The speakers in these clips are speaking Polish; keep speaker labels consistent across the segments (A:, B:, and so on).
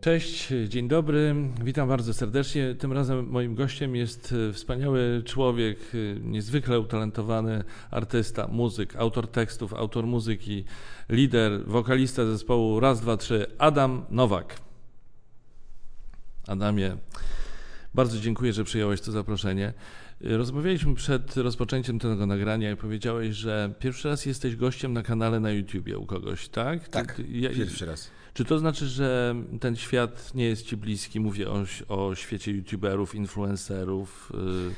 A: Cześć, dzień dobry, witam bardzo serdecznie. Tym razem moim gościem jest e, wspaniały człowiek, e, niezwykle utalentowany artysta, muzyk, autor tekstów, autor muzyki, lider, wokalista zespołu Raz, Dwa, Trzy, Adam Nowak. Adamie, bardzo dziękuję, że przyjąłeś to zaproszenie. Rozmawialiśmy przed rozpoczęciem tego nagrania i powiedziałeś, że pierwszy raz jesteś gościem na kanale na YouTubie u kogoś, tak?
B: Tak,
A: Ty- ja-
B: pierwszy raz.
A: czy to znaczy, że ten świat nie jest ci bliski? Mówię o, o świecie youtuberów, influencerów. y,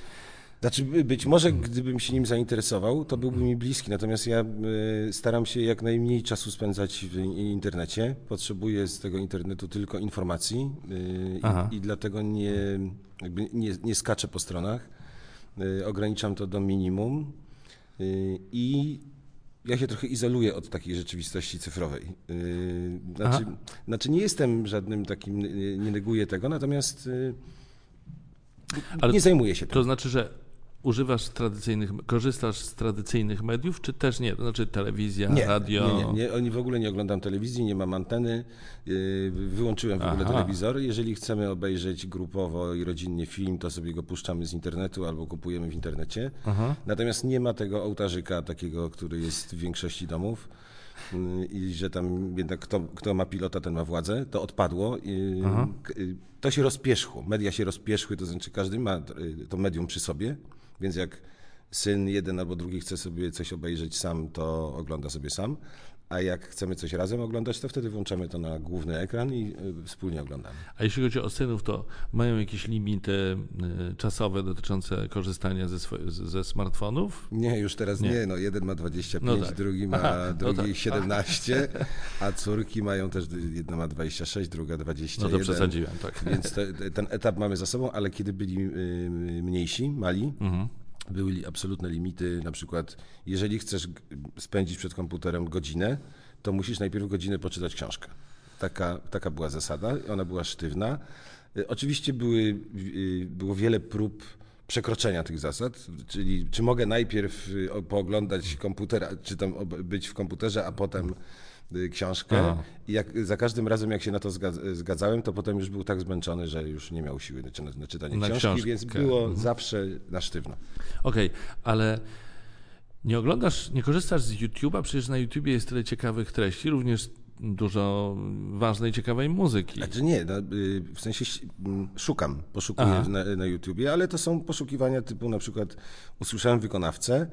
B: Znaczy, by- być może gdybym się nim zainteresował, to byłby mi bliski, natomiast ja y, staram się jak najmniej czasu spędzać w internecie. Potrzebuję z tego internetu tylko informacji y, i, i dlatego nie, nie, nie skaczę po stronach. Y, Ograniczam to do minimum y, i ja się trochę izoluję od takiej rzeczywistości cyfrowej. Y, Znaczy, znaczy nie jestem żadnym takim, nie neguję tego, natomiast
A: Ale
B: nie zajmuję się tym.
A: To znaczy, że używasz tradycyjnych, korzystasz z tradycyjnych mediów, czy też nie? To znaczy telewizja,
B: Nie,
A: radio.
B: nie, nie, nie, oni w ogóle nie oglądam telewizji, nie mam anteny, yy, wyłączyłem w ogóle
A: Aha.
B: telewizor. Jeżeli chcemy obejrzeć grupowo i rodzinnie film, to sobie go puszczamy z internetu albo kupujemy w internecie.
A: Aha.
B: Natomiast nie ma tego ołtarzyka takiego, który jest w większości domów yy, i że tam jednak kto, kto ma pilota, ten ma władzę. To odpadło. Yy,
A: Aha.
B: To się rozpierzchło. Media się rozpierzchły, to znaczy każdy ma to medium przy sobie, więc jak syn jeden albo drugi chce sobie coś obejrzeć sam, to ogląda sobie sam, a jak chcemy coś razem oglądać, to wtedy włączamy to na główny ekran i y, wspólnie oglądamy.
A: A jeśli chodzi o synów, to mają jakieś limity y, czasowe dotyczące korzystania ze, ze smartfonów?
B: Nie, już teraz
A: Nie.
B: nie, no jeden ma 25,
A: No tak.
B: drugi ma
A: Aha, no
B: drugi
A: tak.
B: 17, a córki mają też, jedna ma 26, druga
A: No
B: 21.
A: to przesadziłem, tak.
B: Więc te, ten etap mamy za sobą, ale kiedy byli y, mniejsi, mali,
A: Mhm.
B: Były absolutne limity, na przykład jeżeli chcesz spędzić przed komputerem godzinę, to musisz najpierw godzinę poczytać książkę. Taka, taka była zasada, ona była sztywna. Y, Oczywiście były, y, było wiele prób przekroczenia tych zasad, czyli czy mogę najpierw y, pooglądać komputer, a- czy tam być w komputerze, a potem książkę.
A: Aha.
B: I jak, za każdym razem, jak się na to zgadz- zgadzałem, to potem już był tak zmęczony, że już nie miał siły na, na czytanie
A: Na
B: książki,
A: książkę.
B: więc było zawsze na sztywno.
A: Okej, ale nie oglądasz, nie korzystasz z YouTube'a, przecież na YouTubie jest tyle ciekawych treści, również dużo ważnej, ciekawej muzyki.
B: Znaczy nie, no, y, w sensie ś- m, szukam, poszukuję
A: Aha.
B: na, na YouTubie, ale to są poszukiwania typu na przykład usłyszałem wykonawcę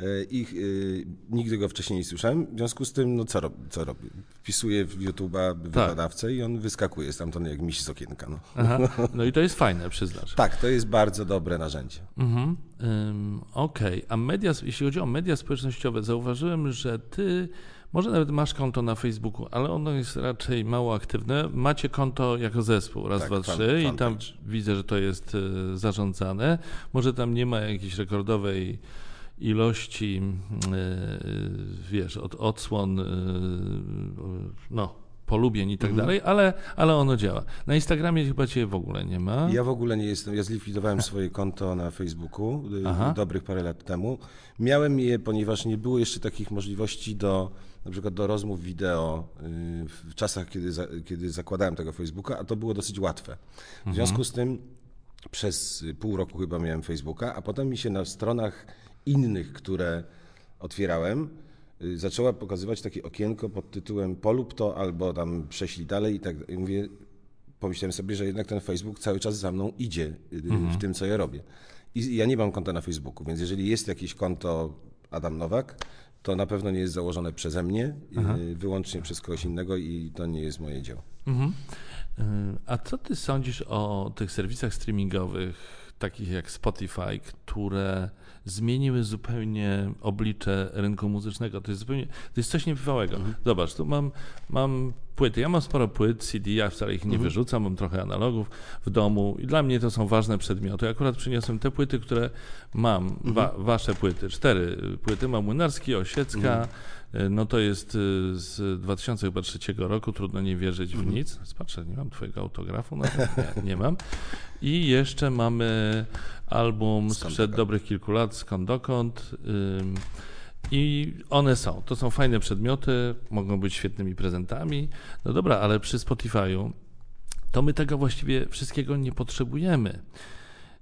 B: y, i y, nigdy go wcześniej nie słyszałem, w związku z tym, no co, rob, co robię? Wpisuję w YouTube'a wykonawcę i on wyskakuje stamtąd jak miś z okienka. No.
A: Aha. No i to jest fajne, przyznasz.
B: Tak, to jest bardzo dobre narzędzie.
A: Mhm. Ym, Okej, a media, jeśli chodzi o media społecznościowe, zauważyłem, że ty może nawet masz konto na Facebooku, ale ono jest raczej mało aktywne. Macie konto jako zespół, raz,
B: Tak,
A: dwa,
B: fan-
A: trzy i tam widzę, że to jest y, zarządzane. Może tam nie ma jakiejś rekordowej ilości, y, wiesz, od, odsłon, y, no, polubień i tak
B: Mhm.
A: dalej, ale, ale ono działa. Na Instagramie chyba cię w ogóle nie ma.
B: Ja w ogóle nie jestem, ja zlikwidowałem swoje konto na Facebooku y,
A: Aha.
B: dobrych parę lat temu. Miałem je, ponieważ nie było jeszcze takich możliwości do na przykład do rozmów wideo y, w czasach, kiedy, za, kiedy zakładałem tego Facebooka, a to było dosyć łatwe. W związku z tym przez pół roku chyba miałem Facebooka, a potem mi się na stronach innych, które otwierałem, y, zaczęła pokazywać takie okienko pod tytułem polub to albo tam prześlij dalej i tak i mówię, pomyślałem sobie, że jednak ten Facebook cały czas za mną idzie y, w tym, co ja robię. I ja nie mam konta na Facebooku, więc jeżeli jest jakieś konto Adam Nowak, to na pewno nie jest założone przeze mnie, y, wyłącznie przez kogoś innego i to nie jest moje dzieło.
A: Mhm. Y, A co ty sądzisz o tych serwisach streamingowych, takich jak Spotify, które zmieniły zupełnie oblicze rynku muzycznego? To jest zupełnie, to jest coś niebywałego. Zobacz, tu mam, mam płyty. Ja mam sporo płyt CD, ja wcale ich nie wyrzucam, mam trochę analogów w domu i dla mnie to są ważne przedmioty. Akurat przyniosłem te płyty, które mam, wa, wasze płyty, cztery płyty. Mam Młynarski, Osiecka, y, no to jest y, z 2003 roku, trudno nie wierzyć w nic. Patrzę, nie mam twojego autografu, no, nie, nie mam. I jeszcze mamy album sprzed dobrych kilku lat, skąd dokąd. Ym, I one są. To są fajne przedmioty, mogą być świetnymi prezentami. No dobra, ale przy Spotify'u to my tego właściwie wszystkiego nie potrzebujemy.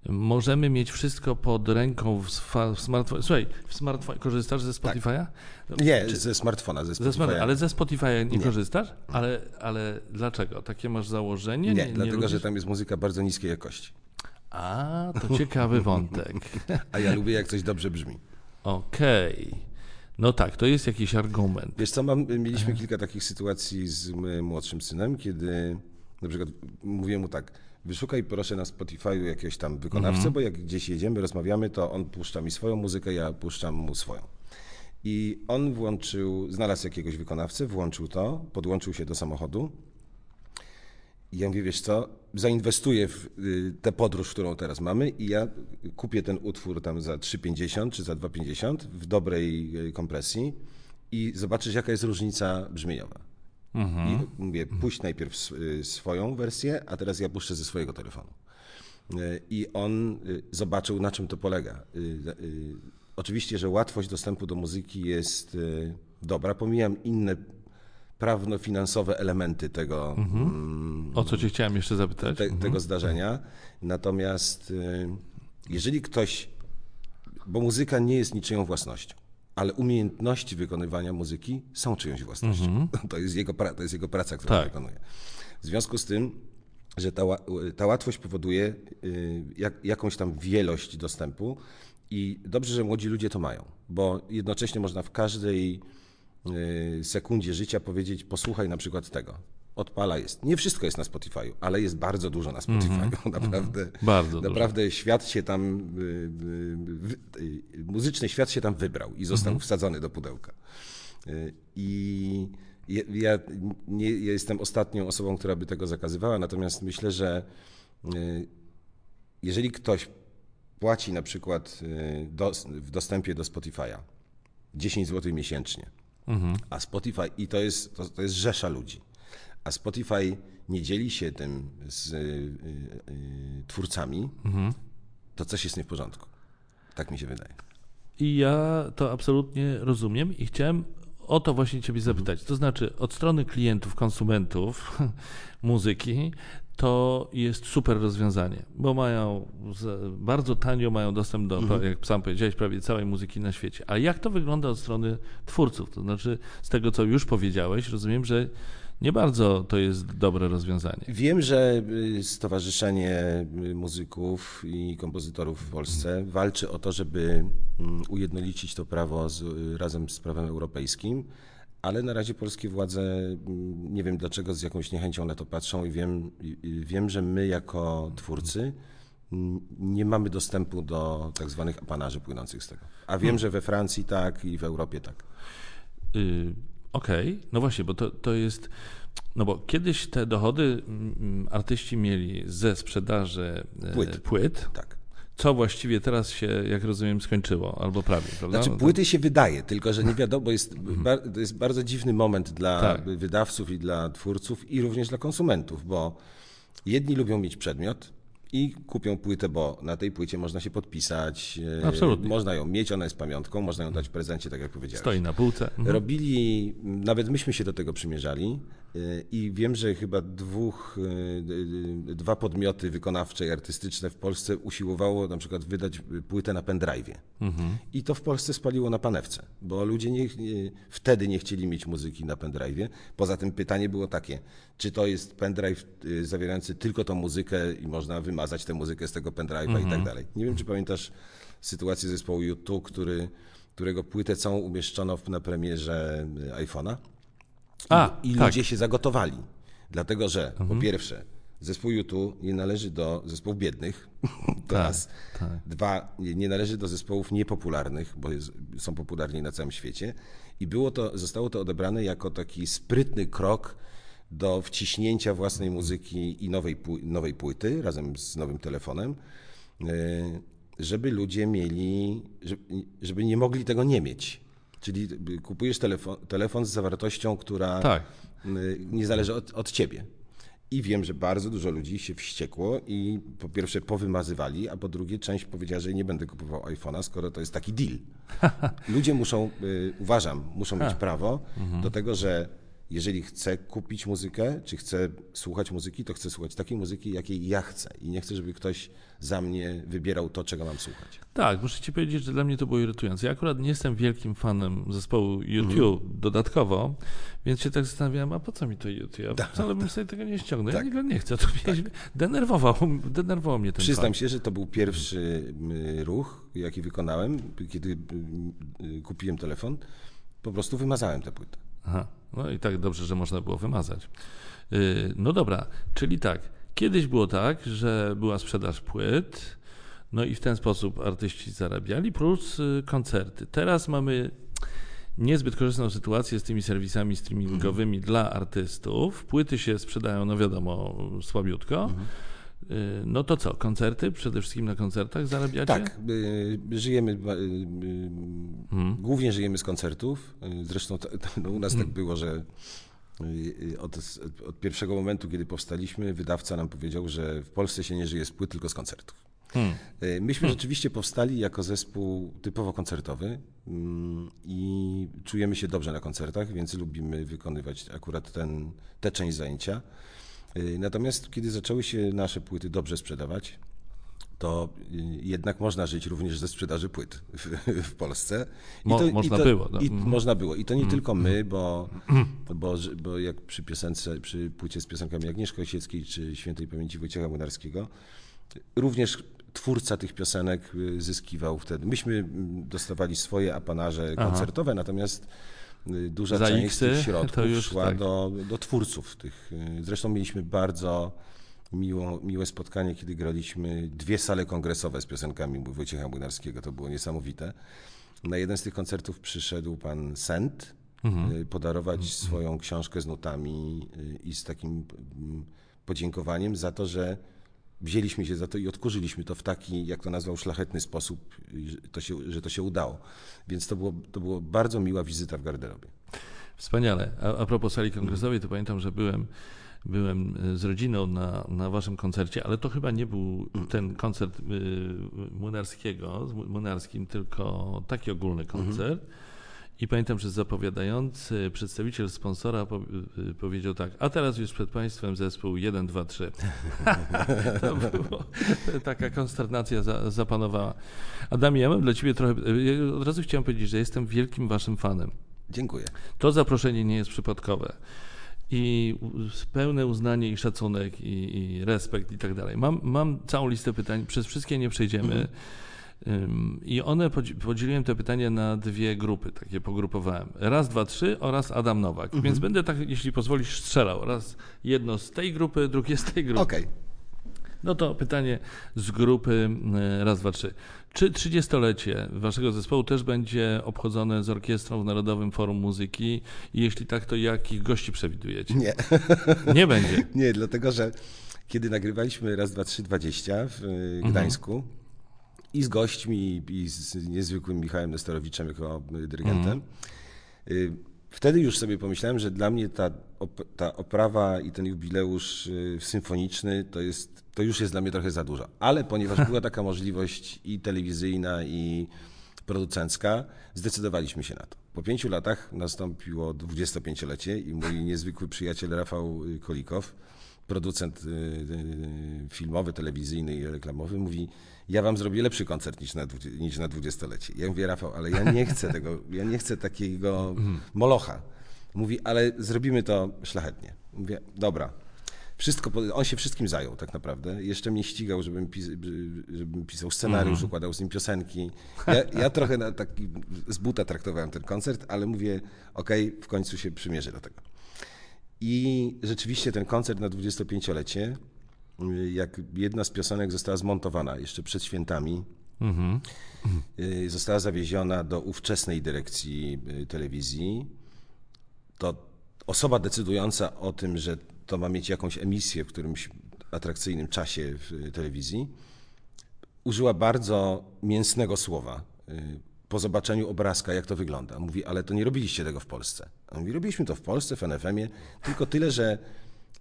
A: Możemy mieć wszystko pod ręką w, w smartfonie. Słuchaj, w smartfonie korzystasz ze Spotify'a?
B: Nie, ze smartfona, ze
A: Ze smart-
B: Spotify'a.
A: ale ze Spotify'a nie, korzystasz? Ale, ale dlaczego? Takie masz założenie?
B: Nie, dlatego,
A: lubisz?
B: że tam jest muzyka bardzo niskiej jakości.
A: A, to ciekawy wątek.
B: A ja lubię, jak coś dobrze brzmi.
A: Okej. No tak, to jest jakiś argument.
B: Wiesz co, mam, mieliśmy kilka takich sytuacji z młodszym synem, kiedy na przykład mówię mu tak, wyszukaj proszę na Spotify'u jakiegoś tam wykonawcę, bo jak gdzieś jedziemy, rozmawiamy, to on puszcza mi swoją muzykę, ja puszczam mu swoją. I on włączył, znalazł jakiegoś wykonawcę, włączył to, podłączył się do samochodu. I ja mówię, wiesz co, zainwestuję w y, tę podróż, którą teraz mamy i ja kupię ten utwór tam za 3,50 czy za 2,50 w dobrej y, kompresji i zobaczysz, jaka jest różnica brzmieniowa. I mówię, puść najpierw y, swoją wersję, a teraz ja puszczę ze swojego telefonu. I on zobaczył, na czym to polega. Oczywiście, że łatwość dostępu do muzyki jest dobra. Pomijam inne prawno-finansowe elementy tego, mm,
A: O co cię chciałem jeszcze zapytać?
B: te, tego zdarzenia. Natomiast y, jeżeli ktoś, bo muzyka nie jest niczyją własnością, ale umiejętności wykonywania muzyki są czyjąś własnością. To, jest jego, to jest jego praca, którą
A: Tak.
B: wykonuje. W związku z tym, że ta, ta łatwość powoduje y, jak, jakąś tam wielość dostępu i dobrze, że młodzi ludzie to mają, bo jednocześnie można w każdej sekundzie życia powiedzieć, posłuchaj na przykład tego. Odpala jest. Nie wszystko jest na Spotify'u, ale jest bardzo dużo na Spotify'u. Naprawdę,
A: Bardzo dużo.
B: naprawdę świat się tam, y, y, y, muzyczny świat się tam wybrał i został wsadzony do pudełka. Y, I ja, ja nie ja jestem ostatnią osobą, która by tego zakazywała, natomiast myślę, że y, jeżeli ktoś płaci na przykład y, dos- w dostępie do Spotify'a 10 zł miesięcznie, a Spotify, i to jest, to, to jest rzesza ludzi, a Spotify nie dzieli się tym z y, y, y, twórcami, to coś jest nie w porządku. Tak mi się wydaje.
A: I ja to absolutnie rozumiem i chciałem o to właśnie Ciebie zapytać. To znaczy, od strony klientów, konsumentów muzyki, to jest super rozwiązanie, bo mają bardzo tanio mają dostęp do,
B: Mhm.
A: jak sam powiedziałeś, prawie całej muzyki na świecie. Ale jak to wygląda od strony twórców? To znaczy, z tego co już powiedziałeś, rozumiem, że nie bardzo to jest dobre rozwiązanie.
B: Wiem, że y, Stowarzyszenie y, Muzyków i Kompozytorów w Polsce walczy o to, żeby mm, ujednolicić to prawo z, y, razem z prawem europejskim, ale na razie polskie władze, mm, nie wiem dlaczego, z jakąś niechęcią na to patrzą i wiem, i- wiem że my jako twórcy mm, nie mamy dostępu do tak zwanych apanarzy płynących z tego. A wiem, że we Francji tak i w Europie tak.
A: Y, Okej, no właśnie, bo to, to jest. No bo kiedyś te dochody mm, artyści mieli ze sprzedaży e,
B: Płyt.
A: płyt,
B: tak.
A: Co właściwie teraz się, jak rozumiem, skończyło, albo prawie, prawda?
B: Znaczy
A: No to-
B: płyty się wydaje, tylko że nie wiadomo, jest, bar, to jest bardzo dziwny moment dla
A: Tak.
B: wydawców i dla twórców i również dla konsumentów, bo jedni lubią mieć przedmiot i kupią płytę, bo na tej płycie można się podpisać, e,
A: Absolutnie.
B: można ją mieć, ona jest pamiątką, można ją dać w prezencie, tak jak powiedziałeś.
A: Stoi na półce. Mhm.
B: Robili, nawet myśmy się do tego przymierzali i wiem, że chyba dwóch, y, y, dwa podmioty wykonawcze i artystyczne w Polsce usiłowało na przykład wydać płytę na pendrive'ie. I to w Polsce spaliło na panewce, bo ludzie nie, wtedy nie chcieli mieć muzyki na pendrive'ie. Poza tym pytanie było takie, czy to jest pendrive zawierający tylko tą muzykę i można wymazać tę muzykę z tego pendrive'a i tak dalej. Nie wiem, czy pamiętasz sytuację zespołu YouTube, który, którego płytę całą umieszczono na premierze iPhone'a. I,
A: A,
B: i
A: tak.
B: ludzie się zagotowali. Dlatego, że po pierwsze, zespół YouTube nie należy do zespołów biednych. To
A: Tak,
B: raz. Dwa, nie, należy do zespołów niepopularnych, bo jest, są popularni na całym świecie. I było to, zostało to odebrane jako taki sprytny krok do wciśnięcia własnej muzyki i nowej, nowej płyty razem z nowym telefonem, y, żeby ludzie mieli, żeby nie mogli tego nie mieć. Czyli y, kupujesz telefon, telefon z zawartością, która
A: Tak.
B: y, nie zależy od, od ciebie. I wiem, że bardzo dużo ludzi się wściekło i po pierwsze powymazywali, a po drugie część powiedziała, że nie będę kupował iPhone'a, skoro to jest taki deal. Ludzie muszą, y, uważam, muszą mieć prawo do tego, że jeżeli chcę kupić muzykę, czy chcę słuchać muzyki, to chcę słuchać takiej muzyki, jakiej ja chcę. I nie chcę, żeby ktoś za mnie wybierał to, czego mam słuchać.
A: Tak, muszę ci powiedzieć, że dla mnie to było irytujące. Ja akurat nie jestem wielkim fanem zespołu YouTube mhm. dodatkowo, więc się tak zastanawiałem, a po co mi to YouTube? Ja tak. wcale bym sobie tego nie ściągnął. Tak. Ja tego nie chcę. To tak. mnie denerwował, denerwował mnie ten
B: Przyznam się, że to był pierwszy ruch, jaki wykonałem, kiedy kupiłem telefon. Po prostu wymazałem tę płytę.
A: Aha. No i tak dobrze, że można było wymazać. Y, no dobra, czyli tak. Kiedyś było tak, że była sprzedaż płyt, no i w ten sposób artyści zarabiali, plus y, koncerty. Teraz mamy niezbyt korzystną sytuację z tymi serwisami streamingowymi mhm. dla artystów. Płyty się sprzedają, no wiadomo, słabiutko. Mhm. Y, no to co, koncerty? Przede wszystkim na koncertach zarabiacie?
B: Tak, żyjemy, hmm. głównie żyjemy z koncertów. Zresztą no, u nas tak hmm. było, że od, od, pierwszego momentu, kiedy powstaliśmy, wydawca nam powiedział, że w Polsce się nie żyje z płyt, tylko z koncertów. Hmm. Myśmy hmm. rzeczywiście powstali jako zespół typowo koncertowy mm, i czujemy się dobrze na koncertach, więc lubimy wykonywać akurat ten, tę część zajęcia. Y, natomiast kiedy zaczęły się nasze płyty dobrze sprzedawać, to jednak można żyć również ze sprzedaży płyt w, w Polsce.
A: I Mo, to, można i to, było.
B: No. I mm. Można było. I to nie mm. tylko my, bo, bo, bo jak przy piosence, przy płycie z piosenkami Agnieszki Osieckiej czy Świętej Pamięci Wojciecha Młynarskiego, również twórca tych piosenek y, zyskiwał wtedy. Myśmy mm, dostawali swoje apanarze koncertowe, Aha. natomiast Y, duża Za część tych środków szła tak. do, do twórców tych. Y, zresztą mieliśmy bardzo miło, miłe spotkanie, kiedy graliśmy dwie sale kongresowe z piosenkami Wojciecha Młynarskiego. To było niesamowite. Na jeden z tych koncertów przyszedł pan Sent mhm. Y, podarować mhm. swoją książkę z notami i z takim mm, podziękowaniem za to, że wzięliśmy się za to i odkurzyliśmy to w taki, jak to nazwał, szlachetny sposób, to się, że to się udało. Więc to było, to było bardzo miła wizyta w garderobie.
A: Wspaniale. A, a propos sali kongresowej, to pamiętam, że byłem byłem z rodziną na, na waszym koncercie, ale to chyba nie był ten koncert y, Młynarskiego, z Młynarskim, tylko taki ogólny koncert. Mhm i pamiętam, że zapowiadający przedstawiciel sponsora y, powiedział tak, a teraz już przed Państwem zespół 1, 2, 3. to było, taka konsternacja za, zapanowała. Adamie, ja mam dla Ciebie trochę, od razu chciałem powiedzieć, że jestem wielkim Waszym fanem.
B: Dziękuję.
A: To zaproszenie nie jest przypadkowe. I pełne uznanie i szacunek i, i respekt i tak dalej. Mam, mam całą listę pytań, przez wszystkie nie przejdziemy. Mm. I one podzieliłem te pytania na dwie grupy, takie pogrupowałem. Raz, dwa, trzy oraz Adam Nowak. Mhm. Więc będę tak, jeśli pozwolisz, strzelał. Raz jedno z tej grupy, drugie z tej grupy.
B: Okej. Okay.
A: No to pytanie z grupy e, raz, dwa, trzy. Czy trzydziestolecie waszego zespołu też będzie obchodzone z orkiestrą w Narodowym Forum Muzyki? I jeśli tak, to jakich gości przewidujecie?
B: Nie.
A: Nie będzie.
B: Nie, dlatego że kiedy nagrywaliśmy raz, dwa, trzy, dwadzieścia w e, mhm. Gdańsku, mhm i z gośćmi, i z niezwykłym Michałem Nestorowiczem jako dyrygentem. Mm. Wtedy już sobie pomyślałem, że dla mnie ta, ta oprawa i ten jubileusz y, symfoniczny to, jest, to już jest dla mnie trochę za dużo. Ale ponieważ była taka możliwość i telewizyjna, i producencka, zdecydowaliśmy się na to. Po pięciu latach nastąpiło 25-lecie i mój niezwykły przyjaciel Rafał Kolikow, producent y, filmowy, telewizyjny i reklamowy, mówi: ja wam zrobię lepszy koncert niż na, niż na dwudziestolecie. Ja mówię, Rafał, ale ja nie chcę tego, ja nie chcę takiego molocha. Mówi, ale zrobimy to szlachetnie. Mówię, dobra. Wszystko, on się wszystkim zajął tak naprawdę. Jeszcze mnie ścigał, żebym, pis, żebym pisał scenariusz, mhm. układał z nim piosenki. Ja, ja trochę na taki, z buta traktowałem ten koncert, ale mówię, okej, okay, w końcu się przymierzę do tego. I rzeczywiście ten koncert na 25-lecie jak jedna z piosenek została zmontowana jeszcze przed świętami, mhm. Y, została zawieziona do ówczesnej dyrekcji y, telewizji, to osoba decydująca o tym, że to ma mieć jakąś emisję w którymś atrakcyjnym czasie w telewizji, użyła bardzo mięsnego słowa y, po zobaczeniu obrazka, jak to wygląda. Mówi, ale to nie robiliście tego w Polsce. A mówi, robiliśmy to w Polsce, w NFM-ie, tylko tyle, że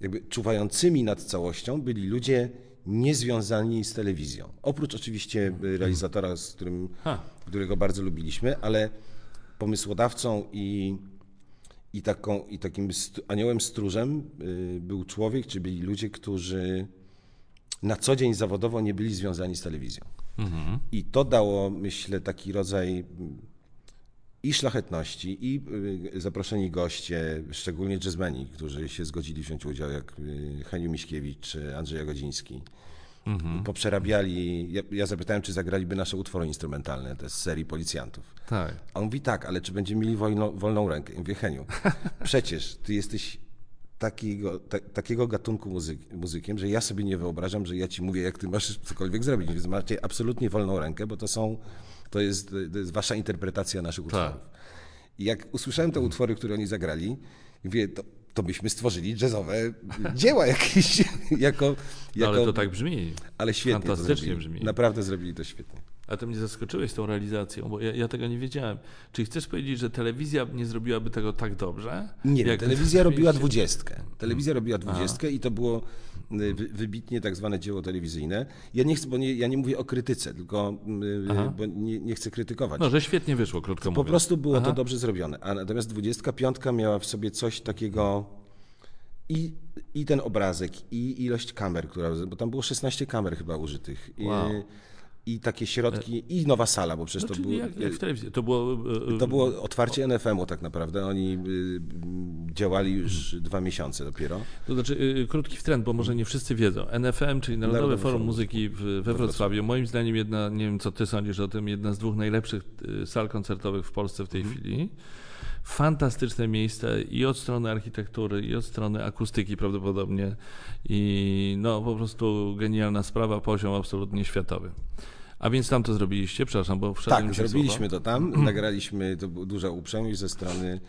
B: jakby czuwającymi nad całością byli ludzie niezwiązani z telewizją. Oprócz oczywiście realizatora, z którym, którego bardzo lubiliśmy, ale pomysłodawcą i, I, taką, i takim aniołem stróżem y, był człowiek, czy byli ludzie, którzy na co dzień zawodowo nie byli związani z telewizją. I to dało, myślę, taki rodzaj mm, i szlachetności, i y, zaproszeni goście, szczególnie jazzmeni, którzy się zgodzili wziąć udział, jak y, Heniu Miśkiewicz czy Andrzej Jagodziński. Poprzerabiali, ja, ja zapytałem, czy zagraliby nasze utwory instrumentalne, te z serii Policjantów.
A: Tak.
B: A on mówi tak, ale czy będziemy mieli wolno, wolną rękę? Ja mówię, Heniu, przecież ty jesteś takiego, ta, takiego gatunku muzyk, muzykiem, że ja sobie nie wyobrażam, że ja ci mówię, jak ty masz cokolwiek zrobić. Więc macie absolutnie wolną rękę, bo to są, to jest, to jest wasza interpretacja naszych utworów. I jak usłyszałem te utwory, które oni zagrali, mówię, to, to byśmy stworzyli jazzowe dzieła jakieś, jako,
A: No,
B: jako
A: ale to tak brzmi.
B: ale świetnie
A: fantastycznie brzmi.
B: Naprawdę zrobili to świetnie.
A: A to mnie zaskoczyłeś tą realizacją, bo ja, ja tego nie wiedziałem. Czy chcesz powiedzieć, że telewizja nie zrobiłaby tego tak dobrze?
B: Nie, telewizja robiła dwudziestkę. Telewizja robiła dwudziestkę i to było wybitnie tak zwane dzieło telewizyjne. Ja nie chcę, bo nie, ja nie mówię o krytyce, tylko y,
A: Aha.
B: bo nie, nie chcę krytykować.
A: No, że świetnie wyszło, krótko
B: po
A: mówiąc.
B: prostu było to
A: Aha.
B: dobrze zrobione. A natomiast dwudziestka piątka miała w sobie coś takiego i, i ten obrazek, i ilość kamer, która, bo tam było 16 kamer chyba użytych.
A: Wow.
B: I, I takie środki, i nowa sala, bo przecież to
A: czyli
B: było...
A: jak, jak w telewizji. To było... e, e,
B: To było otwarcie NFM-u tak naprawdę. Oni działali już dwa miesiące dopiero.
A: To znaczy, krótki wtręt, bo może nie wszyscy wiedzą. NFM, czyli Narodowe
B: Narodowe
A: Forum
B: Forum
A: Muzyki w, we Wrocławiu, moim zdaniem jedna, nie wiem co ty sądzisz o tym, jedna z dwóch najlepszych sal koncertowych w Polsce w tej chwili. Fantastyczne miejsce i od strony architektury, i od strony akustyki prawdopodobnie. I no po prostu genialna sprawa, poziom absolutnie światowy. A więc tam to zrobiliście, przepraszam, bo wszedłem
B: Tak, zrobiliśmy to tam. Nagraliśmy, to była duża uprzejmość ze strony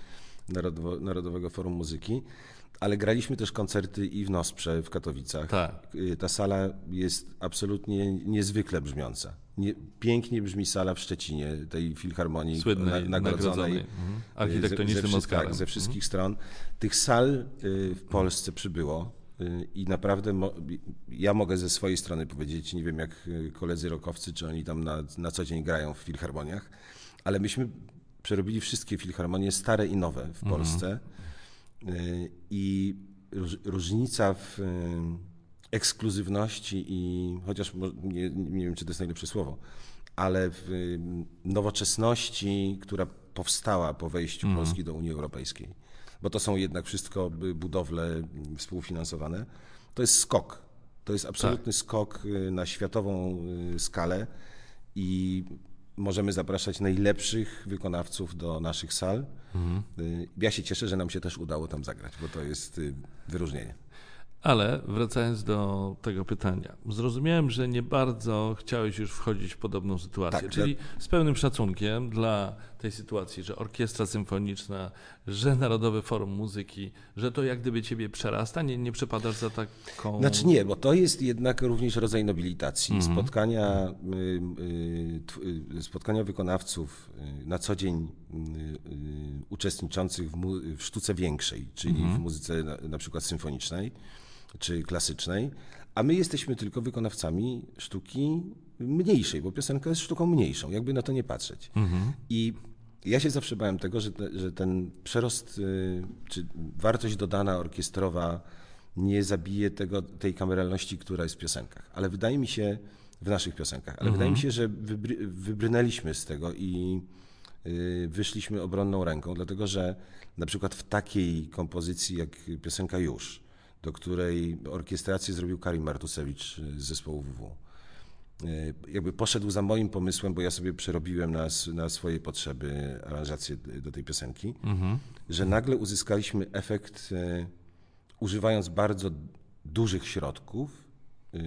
B: Narodowo, Narodowego Forum Muzyki, ale graliśmy też koncerty i w Nosprze w Katowicach.
A: Tak.
B: Y, Ta sala jest absolutnie niezwykle brzmiąca. Nie, pięknie brzmi sala w Szczecinie, tej filharmonii
A: Słynnej,
B: na-
A: nagrodzonej,
B: nagrodzonej.
A: mhm.
B: Ze-
A: architektonicznym
B: ze,
A: Oscarem.
B: Tak, ze wszystkich stron. Tych sal y, w Polsce przybyło i naprawdę ja mogę ze swojej strony powiedzieć, nie wiem jak y, koledzy rokowcy, czy oni tam na, na co dzień grają w filharmoniach, ale myśmy przerobili wszystkie filharmonie, stare i nowe w Polsce. Y, i róż, różnica w y, ekskluzywności i chociaż nie, nie wiem, czy to jest najlepsze słowo, ale w y, nowoczesności, która powstała po wejściu Polski do Unii Europejskiej, bo to są jednak wszystko budowle y, współfinansowane, to jest skok. To jest absolutny skok y, na światową y, skalę i możemy zapraszać najlepszych wykonawców do naszych sal. Y, Ja się cieszę, że nam się też udało tam zagrać, bo to jest wyróżnienie.
A: Ale wracając do tego pytania, zrozumiałem, że nie bardzo chciałeś już wchodzić w podobną sytuację.
B: Tak,
A: czyli z pełnym szacunkiem dla tej sytuacji, że orkiestra symfoniczna, że Narodowe Forum Muzyki, że to jak gdyby ciebie przerasta, nie, nie przepadasz za taką.
B: Znaczy nie, bo to jest jednak również rodzaj nobilitacji.
A: Mhm.
B: Spotkania, y, y, y, spotkania wykonawców na co dzień uczestniczących w sztuce większej, czyli
A: Mhm.
B: w muzyce na, na przykład symfonicznej czy klasycznej, a my jesteśmy tylko wykonawcami sztuki mniejszej, bo piosenka jest sztuką mniejszą, jakby na to nie patrzeć.
A: Mhm.
B: I ja się zawsze bałem tego, że, te, że ten przerost, y, czy wartość dodana orkiestrowa nie zabije tego, tej kameralności, która jest w piosenkach. Ale wydaje mi się, w naszych piosenkach, ale wydaje mi się, że wybry, wybrnęliśmy z tego i y, wyszliśmy obronną ręką, dlatego że na przykład w takiej kompozycji jak piosenka Już, do której orkiestrację zrobił Karim Martusewicz z zespołu WW, y, jakby poszedł za moim pomysłem, bo ja sobie przerobiłem na, na swoje potrzeby aranżację do tej piosenki, że nagle uzyskaliśmy efekt, y, używając bardzo dużych środków, y,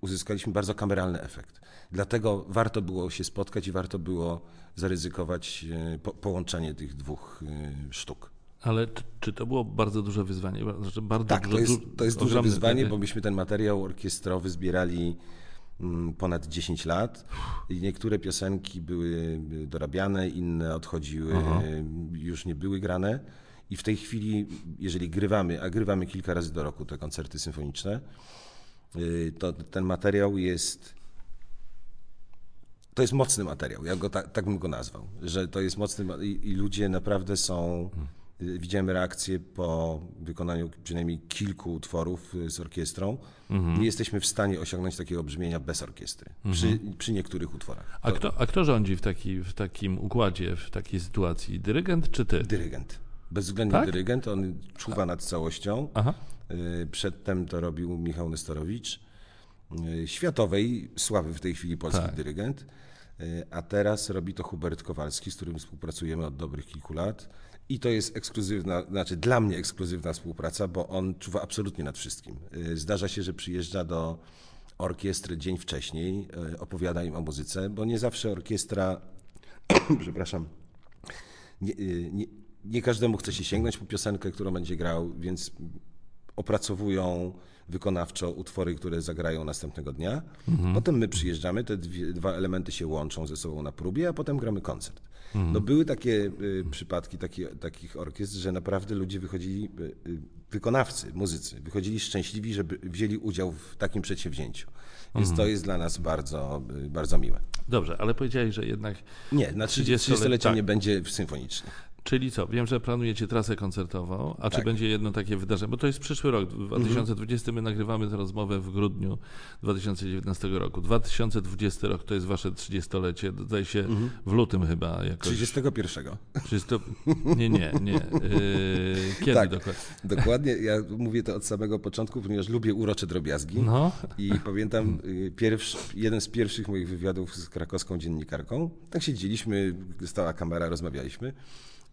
B: uzyskaliśmy bardzo kameralny efekt. Dlatego warto było się spotkać i warto było zaryzykować po, połączenie tych dwóch sztuk.
A: Ale czy, to było bardzo duże wyzwanie? Znaczy bardzo
B: Tak,
A: dużo,
B: to jest, to jest duże wyzwanie, bo myśmy ten materiał orkiestrowy zbierali mm, ponad 10 lat i niektóre piosenki były dorabiane, inne odchodziły, już nie były grane. I w tej chwili, jeżeli grywamy, a grywamy kilka razy do roku te koncerty symfoniczne, y, to ten materiał jest. To jest mocny materiał, ja go ta, tak bym go nazwał, że to jest mocny i, i ludzie naprawdę są y, widziałem reakcję po wykonaniu przynajmniej kilku utworów y, z orkiestrą. Nie jesteśmy w stanie osiągnąć takiego brzmienia bez orkiestry, przy, przy niektórych utworach.
A: A kto, a kto rządzi w, taki, w takim układzie, w takiej sytuacji? Dyrygent czy ty?
B: Dyrygent. Bezwzględnie
A: Tak?
B: dyrygent, on czuwa nad całością.
A: Aha.
B: Y, Przedtem to robił Michał Nestorowicz, y, światowej sławy w tej chwili polski
A: Tak.
B: dyrygent, Y, a teraz robi to Hubert Kowalski, z którym współpracujemy od dobrych kilku lat. I to jest ekskluzywna, znaczy dla mnie ekskluzywna współpraca, bo on czuwa absolutnie nad wszystkim. Y, Zdarza się, że przyjeżdża do orkiestry dzień wcześniej, y, opowiada im o muzyce, bo nie zawsze orkiestra, przepraszam, nie, y, nie, nie każdemu chce się sięgnąć po piosenkę, którą będzie grał, więc opracowują wykonawczo utwory, które zagrają następnego dnia. Potem my przyjeżdżamy, te dwie, dwa elementy się łączą ze sobą na próbie, a potem gramy koncert. No były takie y, przypadki taki, takich orkiestr, że naprawdę ludzie wychodzili, y, y, wykonawcy, muzycy, wychodzili szczęśliwi, żeby wzięli udział w takim przedsięwzięciu. Więc to jest dla nas bardzo, y, bardzo miłe.
A: Dobrze, ale powiedziałeś, że jednak.
B: Nie, na
A: 30
B: 30-lecie
A: tak.
B: nie będzie symfoniczny.
A: Czyli co? Wiem, że planujecie trasę koncertową, a czy
B: Tak.
A: będzie jedno takie wydarzenie? Bo to jest przyszły rok, 2020. My nagrywamy tę rozmowę w grudniu 2019 roku. 2020 rok to jest wasze 30-lecie, zdaje się w lutym chyba jakoś.
B: 31.
A: 30... Nie, nie, nie. Yy, kiedy
B: Tak.
A: dokładnie?
B: Dokładnie, ja mówię to od samego początku, ponieważ lubię urocze drobiazgi.
A: No.
B: I pamiętam y, pierwszy, jeden z pierwszych moich wywiadów z krakowską dziennikarką. Tak siedzieliśmy, stała kamera, rozmawialiśmy.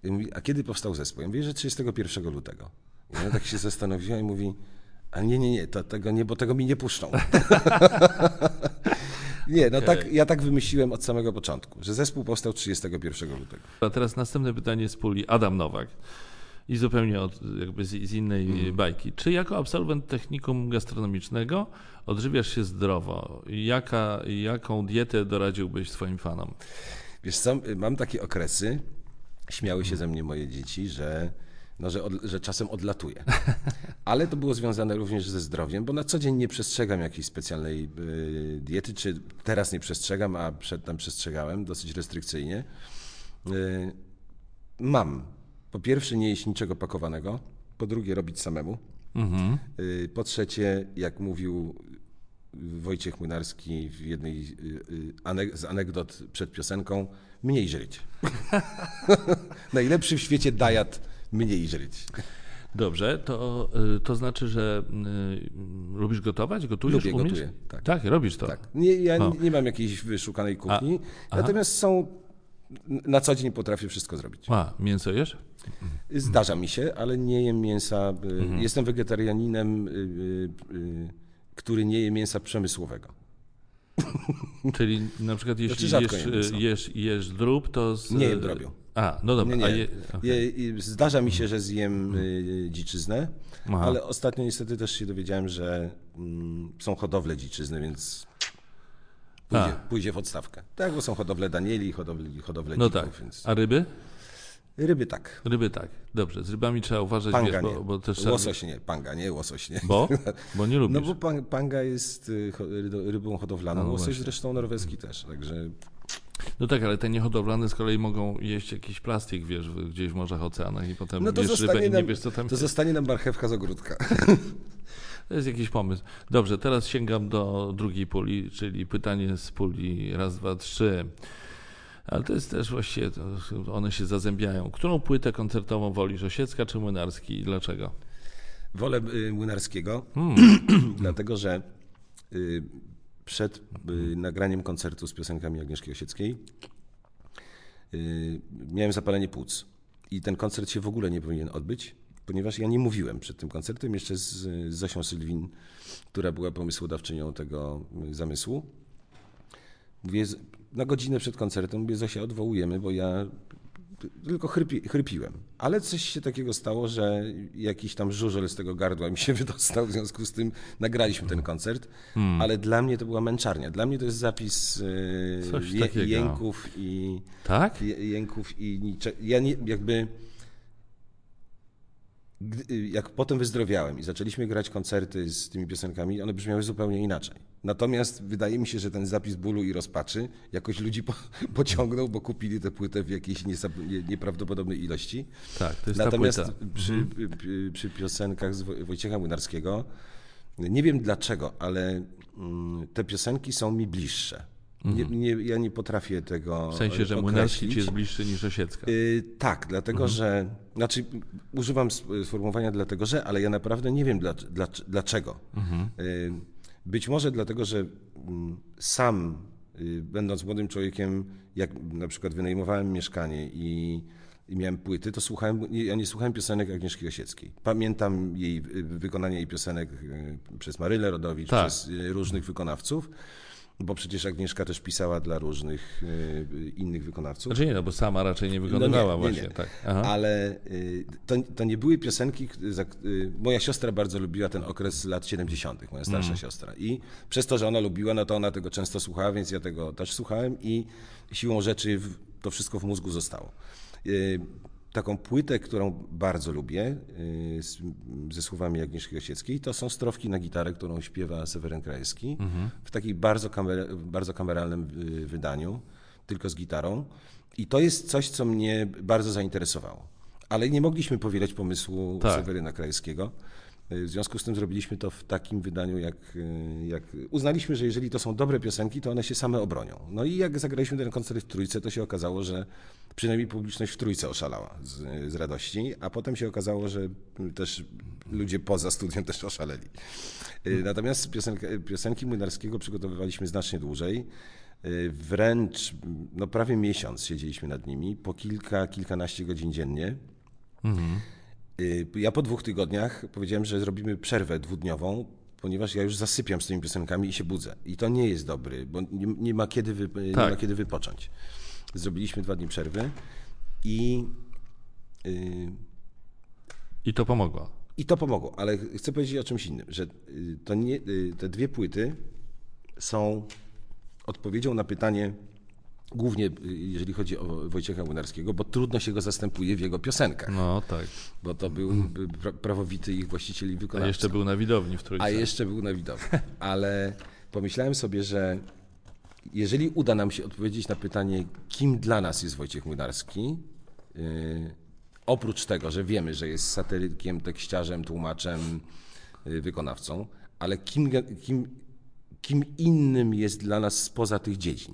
B: I mówi, a kiedy powstał zespół? Ja mówię, że 31 lutego. I ona tak się zastanowiła i mówi, a nie, nie, nie, to tego nie, bo tego mi nie puszczą. nie, no tak, ja tak wymyśliłem od samego początku, że zespół powstał 31 lutego.
A: A teraz następne pytanie z puli Adam Nowak. I zupełnie od, jakby z, z innej
B: Mhm.
A: bajki. Czy jako absolwent technikum gastronomicznego odżywiasz się zdrowo? Jaka, jaką dietę doradziłbyś swoim fanom?
B: Wiesz co, mam takie okresy, śmiały się ze mnie moje dzieci, że, no, że, od, że czasem odlatuję. Ale to było związane również ze zdrowiem, bo na co dzień nie przestrzegam jakiejś specjalnej y, diety, czy teraz nie przestrzegam, a przedtem przestrzegałem dosyć restrykcyjnie. Y, mam po pierwsze nie jeść niczego pakowanego, po drugie robić samemu.
A: Mhm.
B: Y, Po trzecie, jak mówił Wojciech Młynarski w jednej y, y, z anegdot przed piosenką, mniej żyć. Najlepszy w świecie dajat, mniej żyć.
A: Dobrze, to, y, to znaczy, że y, lubisz gotować? Gotujesz?
B: Lubię,
A: umiesz?
B: gotuję, tak.
A: tak, robisz to.
B: Tak. Nie, ja
A: O.
B: nie mam jakiejś wyszukanej kuchni,
A: aha.
B: natomiast są, na co dzień potrafię wszystko zrobić.
A: A, mięso jesz?
B: Zdarza mi się, ale nie jem mięsa.
A: Mhm.
B: Jestem wegetarianinem, y, y, który nie je mięsa przemysłowego.
A: Czyli na przykład jeśli
B: Znaczy
A: jesz, jesz, jesz drób, to... Z,
B: Nie jem drobiu.
A: A, no dobra.
B: Nie, nie.
A: je, okej.
B: Je, zdarza mi się, że zjem y, dziczyznę,
A: Aha.
B: ale ostatnio niestety też się dowiedziałem, że mm, są hodowle dziczyzny, więc pójdzie, pójdzie w odstawkę. Tak, bo są hodowle danieli, hodowle, hodowle
A: No
B: dzików,
A: tak.
B: więc...
A: A ryby?
B: Ryby tak.
A: Ryby tak. Dobrze, z rybami trzeba uważać,
B: Panga
A: wiesz,
B: nie.
A: bo, bo też...
B: Łosoś nie, panga nie, łosoś nie.
A: Bo? Bo nie lubisz.
B: No bo pan, panga jest y, rybą hodowlaną,
A: No
B: łosoś
A: właśnie.
B: zresztą norweski też, także
A: No tak, ale te niehodowlane z kolei mogą jeść jakiś plastik, wiesz, gdzieś w morzach, oceanach i potem
B: no to
A: rybę
B: zostanie,
A: i nie wiesz, co tam
B: to
A: jest.
B: zostanie nam marchewka z ogródka.
A: To jest jakiś pomysł. Dobrze, teraz sięgam do drugiej puli, czyli pytanie z puli raz, dwa, trzy. Ale to jest też właściwie, one się zazębiają. Którą płytę koncertową wolisz, Osiecka czy Młynarski i dlaczego?
B: Wolę y, Młynarskiego, dlatego że y, przed y, nagraniem koncertu z piosenkami Agnieszki Osieckiej miałem zapalenie płuc. I ten koncert się w ogóle nie powinien odbyć, ponieważ ja nie mówiłem przed tym koncertem jeszcze z, Zosią Sylwin, która była pomysłodawczynią tego zamysłu. Mówię, na godzinę przed koncertem mówię, Zosia, odwołujemy, bo ja tylko chrypi, chrypiłem. Ale coś się takiego stało, że jakiś tam żużel z tego gardła mi się wydostał, w związku z tym nagraliśmy ten koncert, ale dla mnie to była męczarnia. Dla mnie to jest zapis e,
A: Coś
B: je, jęków i
A: Tak?
B: je- jęków i nicze... Ja nie, jakby... Gdy, jak potem wyzdrowiałem i zaczęliśmy grać koncerty z tymi piosenkami, one brzmiały zupełnie inaczej. Natomiast wydaje mi się, że ten zapis bólu i rozpaczy jakoś ludzi po, pociągnął, bo kupili tę płytę w jakiejś nie, nieprawdopodobnej ilości.
A: Tak, to jest
B: Natomiast
A: ta płyta.
B: Przy,
A: Mhm.
B: przy, przy piosenkach z Woj- Wojciecha Młynarskiego, nie wiem dlaczego, ale mm, te piosenki są mi bliższe. Nie, nie, ja nie potrafię tego
A: Mhm. W sensie, że Młynarski ci jest bliższy niż Osiecka.
B: Y, tak, dlatego
A: Mhm.
B: że. Znaczy, używam sformułowania dlatego, że, ale ja naprawdę nie wiem dla, dla, dlaczego.
A: Mhm.
B: Y, być może dlatego, że mm, sam, y, będąc młodym człowiekiem, jak na przykład wynajmowałem mieszkanie i, i miałem płyty, to słuchałem, ja nie słuchałem piosenek Agnieszki Osieckiej. Pamiętam jej wykonanie jej piosenek y, przez Marylę Rodowicz,
A: Tak.
B: przez y, różnych wykonawców. Bo przecież Agnieszka też pisała dla różnych y, innych wykonawców.
A: Znaczy nie, no bo sama raczej nie wykonywała
B: No nie, nie,
A: właśnie.
B: nie.
A: Tak.
B: Ale y, to, to nie były piosenki. za- y, Moja siostra bardzo lubiła ten okres lat 70., moja starsza siostra. I przez to, że ona lubiła, no to ona tego często słuchała, więc ja tego też słuchałem i siłą rzeczy w, to wszystko w mózgu zostało. Taką płytę, którą bardzo lubię, y, z, ze słowami Agnieszki Osieckiej, to są strofki na gitarę, którą śpiewa Seweryn Krajewski w takim bardzo, kamer, bardzo kameralnym y, wydaniu, tylko z gitarą. I to jest coś, co mnie bardzo zainteresowało. Ale nie mogliśmy powielać pomysłu
A: Tak.
B: Seweryna Krajewskiego. W związku z tym zrobiliśmy to w takim wydaniu, jak, jak uznaliśmy, że jeżeli to są dobre piosenki, to one się same obronią. No i jak zagraliśmy ten koncert w Trójce, to się okazało, że przynajmniej publiczność w Trójce oszalała z, z radości, a potem się okazało, że też ludzie poza studiem też oszaleli. Natomiast piosenka, piosenki Młynarskiego przygotowywaliśmy znacznie dłużej. Wręcz no, prawie miesiąc siedzieliśmy nad nimi, po kilka, kilkanaście godzin dziennie. Y, Ja po dwóch tygodniach powiedziałem, że zrobimy przerwę dwudniową, ponieważ ja już zasypiam z tymi piosenkami i się budzę. I to nie jest dobry, bo nie, nie, ma, kiedy wy, nie
A: Tak.
B: ma kiedy wypocząć. Zrobiliśmy dwa dni przerwy i, y,
A: I to pomogło.
B: i to pomogło. Ale chcę powiedzieć o czymś innym, że y, to nie, y, te dwie płyty są odpowiedzią na pytanie, głównie y, jeżeli chodzi o Wojciecha Młynarskiego, bo trudno się go zastępuje w jego piosenkach.
A: No tak.
B: bo to był by pra- prawowity ich właściciel i
A: A
B: wykonawca.
A: jeszcze był na widowni w Trójce.
B: A jeszcze był na widowni. Ale pomyślałem sobie, że jeżeli uda nam się odpowiedzieć na pytanie, kim dla nas jest Wojciech Młynarski, yy, oprócz tego, że wiemy, że jest satyrykiem, tekściarzem, tłumaczem, yy, wykonawcą, ale kim, kim, kim innym jest dla nas spoza tych dziedzin.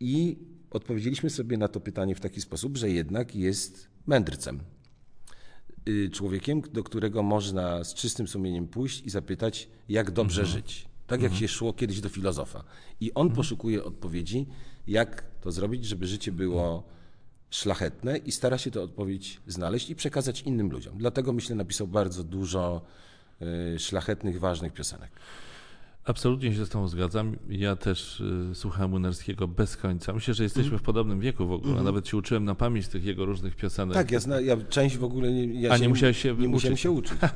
B: I odpowiedzieliśmy sobie na to pytanie w taki sposób, że jednak jest mędrcem y, człowiekiem, do którego można z czystym sumieniem pójść i zapytać, jak dobrze żyć. Tak jak się szło kiedyś do filozofa. I on poszukuje odpowiedzi, jak to zrobić, żeby życie było szlachetne i stara się tę odpowiedź znaleźć i przekazać innym ludziom. Dlatego myślę, napisał bardzo dużo y, szlachetnych, ważnych piosenek.
A: Absolutnie się z Tobą zgadzam. Ja też y, słuchałem Młynarskiego bez końca. Myślę, że jesteśmy w podobnym wieku w ogóle. Nawet się uczyłem na pamięć tych jego różnych piosenek.
B: Tak, ja, zna, ja część w ogóle nie, ja
A: A nie musiałeś się
B: nie musiałem
A: uczyć.
B: się uczyć.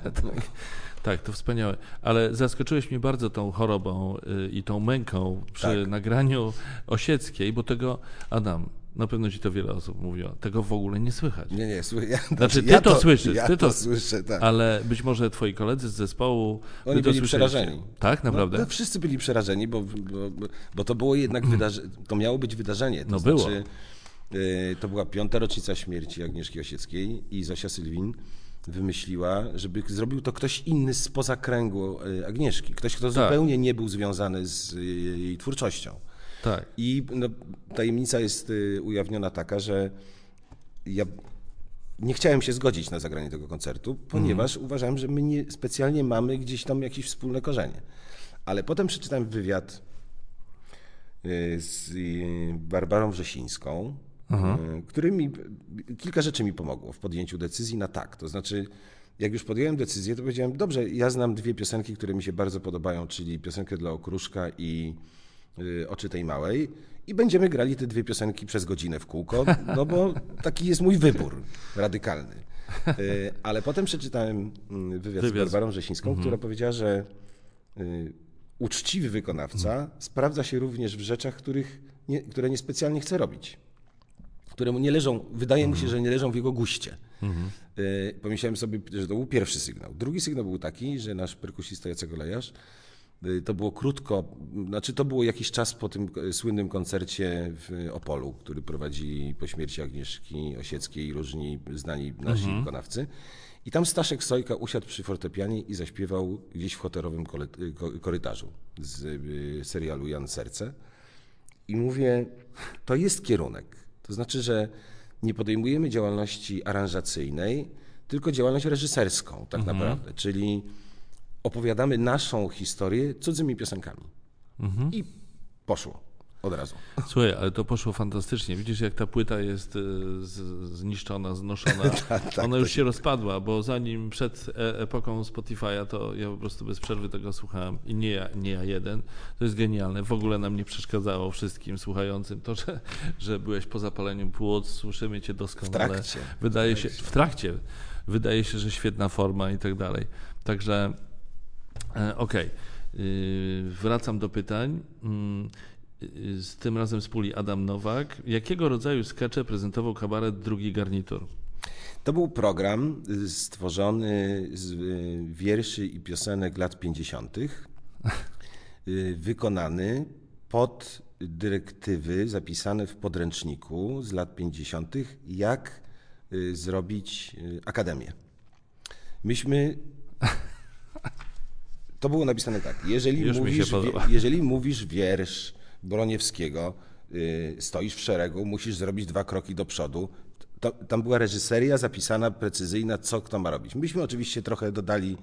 A: Tak, to wspaniałe. Ale zaskoczyłeś mnie bardzo tą chorobą y, i tą męką przy
B: Tak.
A: nagraniu Osieckiej, bo tego, Adam, na pewno ci to wiele osób mówiło, tego w ogóle nie słychać.
B: Nie, nie, słuchaj, ja,
A: Znaczy, ty
B: ja
A: to słyszysz,
B: Ja
A: ty to-
B: to słyszę, tak.
A: Ale być może twoi koledzy z zespołu.
B: Oni
A: to
B: byli
A: słyszeliście.
B: przerażeni.
A: Tak, naprawdę?
B: No, no, wszyscy byli przerażeni, bo, bo, bo- to było jednak wydarzenie, to miało być wydarzenie. To
A: No było.
B: znaczy, y, to była piąta rocznica śmierci Agnieszki Osieckiej i Zosia Sylwin wymyśliła, żeby zrobił to ktoś inny spoza kręgu y, Agnieszki. Ktoś, kto
A: Tak.
B: zupełnie nie był związany z y, jej twórczością.
A: Tak.
B: I no, tajemnica jest y, ujawniona taka, że ja nie chciałem się zgodzić na zagranie tego koncertu, ponieważ uważałem, że my nie specjalnie mamy gdzieś tam jakieś wspólne korzenie. Ale potem przeczytałem wywiad y, z y, Barbarą Wrzesińską, y, który mi, kilka rzeczy mi pomogło w podjęciu decyzji na tak. To znaczy, jak już podjąłem decyzję, to powiedziałem, dobrze, ja znam dwie piosenki, które mi się bardzo podobają, czyli piosenkę dla Okruszka i Oczy tej Małej i będziemy grali te dwie piosenki przez godzinę w kółko, no bo taki jest mój wybór radykalny. Y, Ale potem przeczytałem mm, wywiad, z
A: Wywiad.
B: Barbarą Wrzesińską, która powiedziała, że y, uczciwy wykonawca sprawdza się również w rzeczach, których nie, które niespecjalnie chce robić. Które mu nie leżą, wydaje mu się, że nie leżą w jego guście. Y, Pomyślałem sobie, że to był pierwszy sygnał. Drugi sygnał był taki, że nasz perkusista Jacek Olejarz Y, To było krótko, znaczy to było jakiś czas po tym e, słynnym koncercie w Opolu, który prowadzili po śmierci Agnieszki Osieckiej i różni znani nasi wykonawcy. I tam Staszek Sojka usiadł przy fortepianie i zaśpiewał gdzieś w hotelowym y, ko- korytarzu z y, serialu Jan Serce. I mówię, to jest kierunek. To znaczy, że nie podejmujemy działalności aranżacyjnej, tylko działalność reżyserską, tak naprawdę. Czyli opowiadamy naszą historię cudzymi piosenkami. I poszło od razu.
A: Słuchaj, ale to poszło fantastycznie. Widzisz, jak ta płyta jest e, zniszczona, znoszona.
B: tak,
A: Ona już się rozpadła, bo zanim przed e epoką Spotify'a, to ja po prostu bez przerwy tego słuchałem. I nie ja, nie ja jeden. To jest genialne. W ogóle nam nie przeszkadzało wszystkim słuchającym to, że, że byłeś po zapaleniu płuc, słyszymy cię doskonale.
B: W trakcie.
A: Wydaje się, w trakcie. Wydaje się, że świetna forma i tak dalej. Także Okej. Yy, Wracam do pytań. Mm, yy, Z tym razem z puli Adam Nowak. Jakiego rodzaju skecze prezentował kabaret Drugi Garnitur?
B: To był program y, stworzony z y, wierszy i piosenek lat 50., y, wykonany pod dyrektywy zapisane w podręczniku z lat 50., jak y, zrobić y, akademię. Myśmy. To było napisane tak. Jeżeli,
A: Już
B: mówisz, wie- jeżeli mówisz wiersz Broniewskiego, y, stoisz w szeregu, musisz zrobić dwa kroki do przodu. To, tam była reżyseria zapisana, precyzyjna, co kto ma robić. Myśmy oczywiście trochę dodali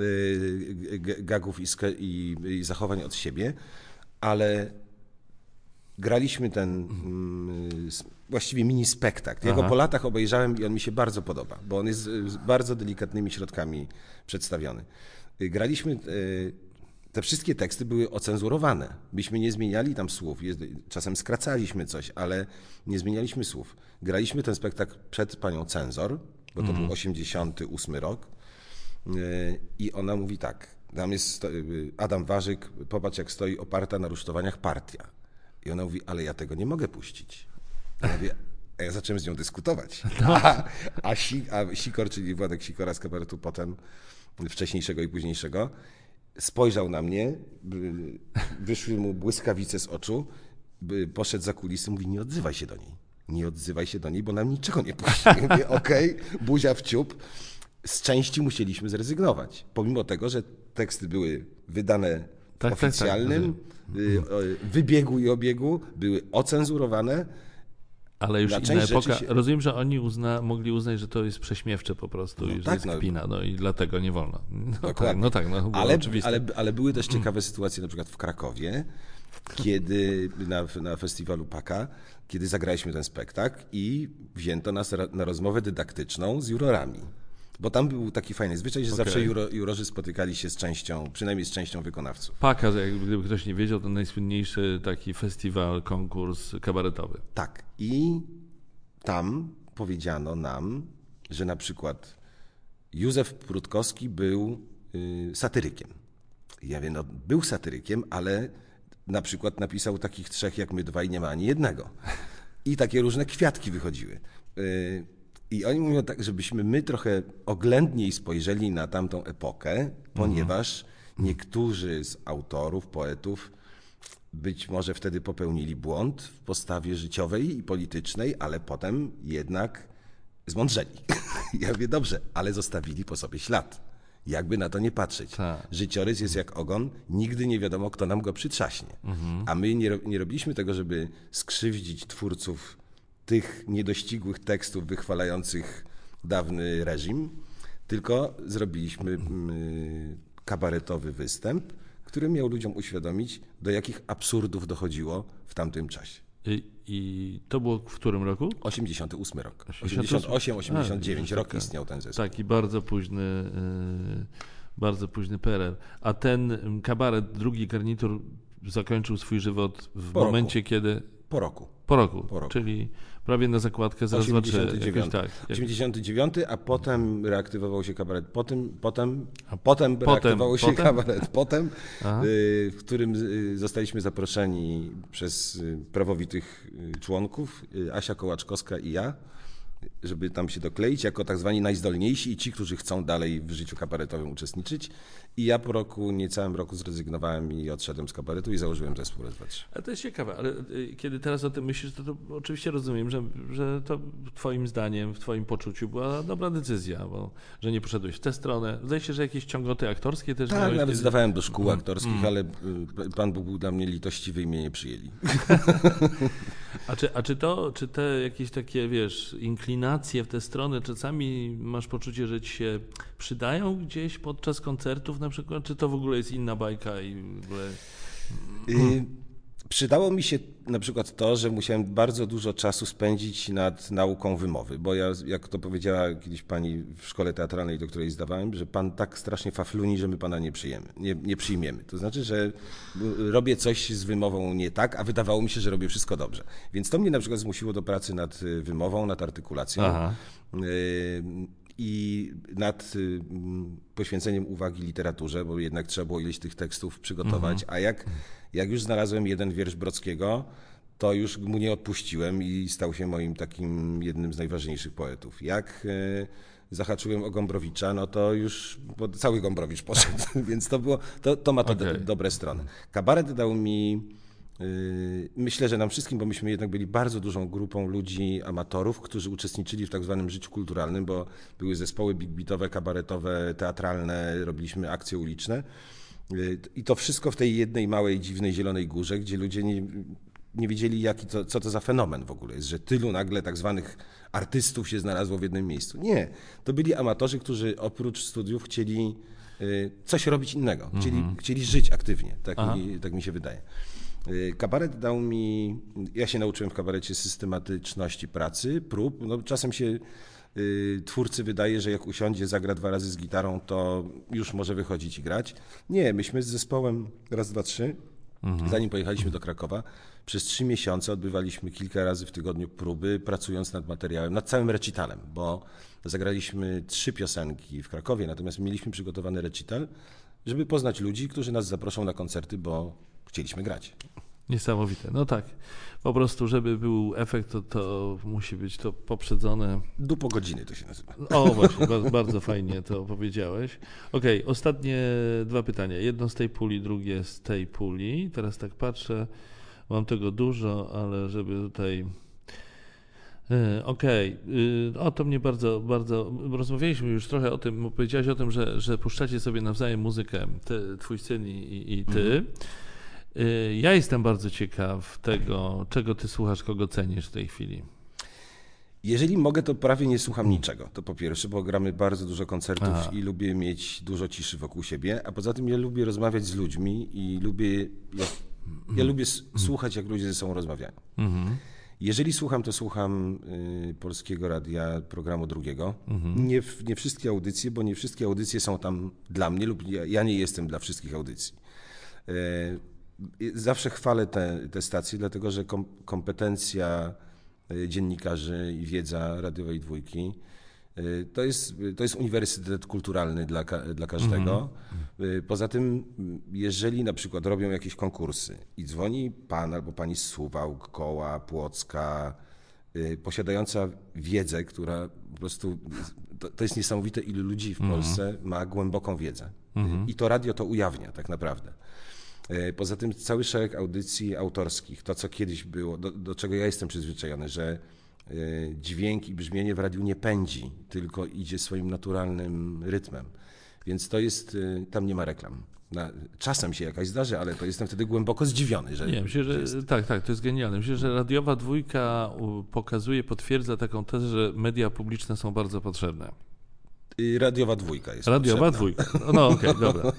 B: y, g- gagów i, i, i zachowań od siebie, ale graliśmy ten s- właściwie mini spektakl. Ja go po latach obejrzałem i on mi się bardzo podoba, bo on jest z bardzo delikatnymi środkami przedstawiony. Y, Graliśmy, y, te wszystkie teksty były ocenzurowane. Myśmy nie zmieniali tam słów, czasem skracaliśmy coś, ale nie zmienialiśmy słów. Graliśmy ten spektakl przed panią cenzor, bo to był 88 rok. Y, I ona mówi tak, tam jest Adam Warzyk, popatrz jak stoi oparta na rusztowaniach partia. I ona mówi, ale ja tego nie mogę puścić. A ja, mówię, a ja zacząłem z nią dyskutować. A, a, si, a Sikor, czyli Władek Sikora z kabaretu potem, wcześniejszego i późniejszego, spojrzał na mnie, wyszły mu błyskawice z oczu, poszedł za kulisy, mówi, nie odzywaj się do niej. Nie odzywaj się do niej, bo nam niczego nie puści. Mówię, okej, buzia w ciup. Z części musieliśmy zrezygnować, pomimo tego, że teksty były wydane
A: Tak, tak, tak.
B: oficjalnym y, wybiegu i obiegu, były ocenzurowane.
A: Ale już
B: Na
A: inna epoka.
B: się-
A: Rozumiem, że oni uzna, mogli uznać, że to jest prześmiewcze po prostu i że
B: tak,
A: jest
B: no.
A: kpina, no i dlatego nie wolno. No tak,
B: Dokładnie.
A: no tak, no
B: ale,
A: oczywiste.
B: ale, ale były też ciekawe sytuacje, na przykład w Krakowie, kiedy na, na festiwalu Paka, kiedy zagraliśmy ten spektakl i wzięto nas na rozmowę dydaktyczną z jurorami. Bo tam był taki fajny zwyczaj, że
A: Okej.
B: zawsze juro, jurorzy spotykali się z częścią, przynajmniej z częścią wykonawców.
A: Paka, gdyby ktoś nie wiedział, to najsłynniejszy taki festiwal, konkurs kabaretowy.
B: Tak. I tam powiedziano nam, że na przykład Józef Prutkowski był y, satyrykiem. Ja wiem, no, był satyrykiem, ale na przykład napisał takich trzech jak my dwaj, nie ma ani jednego. I takie różne kwiatki wychodziły. Y, I oni mówią tak, żebyśmy my trochę oględniej spojrzeli na tamtą epokę, ponieważ niektórzy z autorów, poetów być może wtedy popełnili błąd w postawie życiowej i politycznej, ale potem jednak zmądrzeli. Ja mówię, dobrze, ale zostawili po sobie ślad. Jakby na to nie patrzeć.
A: Tak.
B: Życiorys jest jak ogon, nigdy nie wiadomo, kto nam go przytrzaśnie. A my nie, nie robiliśmy tego, żeby skrzywdzić twórców tych niedościgłych tekstów wychwalających dawny reżim, tylko zrobiliśmy mm, kabaretowy występ, który miał ludziom uświadomić, do jakich absurdów dochodziło w tamtym czasie.
A: I, I to było w którym roku?
B: 88 rok.
A: 88.
B: 88, 89
A: A,
B: rok istniał ten zespół.
A: Taki bardzo późny, yy, bardzo późny PRL. A ten ym, kabaret, drugi garnitur zakończył swój żywot w
B: Po roku.
A: momencie, kiedy...
B: Po roku.
A: Po roku,
B: Po roku.
A: czyli prawie na zakładkę zaraz zobaczę. Jakoś
B: 89.
A: tak. Jak,
B: 89, a potem reaktywował się kabaret. Potem, potem, potem reaktywował się
A: potem?
B: kabaret. Potem, y, w którym y, zostaliśmy zaproszeni przez y, prawowitych członków, Asia Kołaczkowska i ja, żeby tam się dokleić jako tak zwani najzdolniejsi i ci, którzy chcą dalej w życiu kabaretowym uczestniczyć. I ja po roku, niecałym roku zrezygnowałem i odszedłem z kabaretu i założyłem zespół trzy.
A: Ale to jest ciekawe, ale y, kiedy teraz o tym myślisz, to, to oczywiście rozumiem, że, że to twoim zdaniem, w twoim poczuciu była dobra decyzja, bo że nie poszedłeś w tę stronę. Zdaje się, że jakieś ciągoty aktorskie też
B: Tak,
A: miałeś,
B: nawet zdawałem do szkół
A: Mm,
B: aktorskich,
A: mm.
B: ale y, Pan Bóg był dla mnie litościwy i mnie nie przyjęli.
A: A czy, a czy to, czy te jakieś takie, wiesz, inklinacje w tę stronę, czasami masz poczucie, że ci się przydają gdzieś podczas koncertów na przykład, czy to w ogóle jest inna bajka i w ogóle...
B: Y, Przydało mi się na przykład to, że musiałem bardzo dużo czasu spędzić nad nauką wymowy, bo ja, jak to powiedziała kiedyś pani w szkole teatralnej, do której zdawałem, że pan tak strasznie fafluni, że my pana nie przyjmiemy, nie, nie przyjmiemy. To znaczy, że robię coś z wymową nie tak, a wydawało mi się, że robię wszystko dobrze. Więc to mnie na przykład zmusiło do pracy nad y, wymową, nad artykulacją.
A: Aha.
B: Y, i nad y, poświęceniem uwagi literaturze, bo jednak trzeba było ileś tych tekstów przygotować, a jak, jak już znalazłem jeden wiersz Brockiego, to już mu nie odpuściłem i stał się moim takim jednym z najważniejszych poetów. Jak y, zahaczyłem o Gombrowicza, no to już cały Gombrowicz poszedł, więc to było, to, to ma to do,
A: Okej.
B: dobre strony. Kabaret dał mi Myślę, że nam wszystkim, bo myśmy jednak byli bardzo dużą grupą ludzi, amatorów, którzy uczestniczyli w tak zwanym życiu kulturalnym, bo były zespoły big beatowe, kabaretowe, teatralne, robiliśmy akcje uliczne. Yy, I to wszystko w tej jednej małej, dziwnej Zielonej Górze, gdzie ludzie nie, nie wiedzieli, jaki to, co to za fenomen w ogóle jest, że tylu nagle tak zwanych artystów się znalazło w jednym miejscu. Nie, to byli amatorzy, którzy oprócz studiów chcieli yy, coś robić innego, chcieli, chcieli żyć aktywnie, tak
A: Aha.
B: mi, tak mi się wydaje. Y, Kabaret dał mi, ja się nauczyłem w kabarecie systematyczności pracy, prób. No, czasem się y, twórcy wydaje, że jak usiądzie, zagra dwa razy z gitarą, to już może wychodzić i grać. Nie, myśmy z zespołem raz, dwa, trzy, zanim pojechaliśmy do Krakowa, przez trzy miesiące odbywaliśmy kilka razy w tygodniu próby, pracując nad materiałem, nad całym recitalem, bo zagraliśmy trzy piosenki w Krakowie, natomiast mieliśmy przygotowany recital, żeby poznać ludzi, którzy nas zaproszą na koncerty, bo chcieliśmy grać.
A: Niesamowite. No tak. Po prostu, żeby był efekt, to, to musi być to poprzedzone.
B: Dupo godziny to się nazywa.
A: O, właśnie, bardzo, bardzo fajnie to powiedziałeś. Okej, ostatnie dwa pytania. Jedno z tej puli, drugie z tej puli. Teraz tak patrzę, mam tego dużo, ale żeby tutaj. E, Okej, y, o to mnie bardzo, bardzo. Rozmawialiśmy już trochę o tym, bo powiedziałeś o tym, że, że puszczacie sobie nawzajem muzykę, ty, twój syn i, i, ty. Y, Ja jestem bardzo ciekaw tego, czego ty słuchasz, kogo cenisz w tej chwili.
B: Jeżeli mogę, to prawie nie słucham niczego. To po pierwsze, bo gramy bardzo dużo koncertów
A: Aha.
B: i lubię mieć dużo ciszy wokół siebie, a poza tym ja lubię rozmawiać z ludźmi i lubię, ja, ja lubię s- słuchać, jak ludzie ze sobą rozmawiają.
A: Mhm.
B: Jeżeli słucham, to słucham y, Polskiego Radia, programu drugiego. Nie, w- nie wszystkie audycje, bo nie wszystkie audycje są tam dla mnie lub ja, ja nie jestem dla wszystkich audycji. Y, Zawsze chwalę te, te stacje, dlatego że kom, kompetencja y, dziennikarzy i wiedza radiowej dwójki y, to jest, to jest uniwersytet kulturalny dla, dla każdego. Y, Poza tym, jeżeli na przykład robią jakieś konkursy i dzwoni pan albo pani z Suwałk, Koła, Płocka, posiadająca wiedzę, która po prostu, to, to jest niesamowite, ilu ludzi w Polsce ma głęboką wiedzę. Y, I to radio to ujawnia tak naprawdę. E, Poza tym cały szereg audycji autorskich, to co kiedyś było, do, do czego ja jestem przyzwyczajony, że e, dźwięk i brzmienie w radiu nie pędzi, tylko idzie swoim naturalnym rytmem. Więc to jest, e, tam nie ma reklam. Czasem się jakaś zdarzy, ale to jestem wtedy głęboko zdziwiony, że,
A: Nie, myślę, że
B: jest.
A: tak, tak, to jest genialne. Myślę, że radiowa dwójka pokazuje, potwierdza taką tezę, że media publiczne są bardzo potrzebne.
B: I radiowa dwójka jest
A: Radiowa
B: potrzebna.
A: dwójka. No okej, dobra.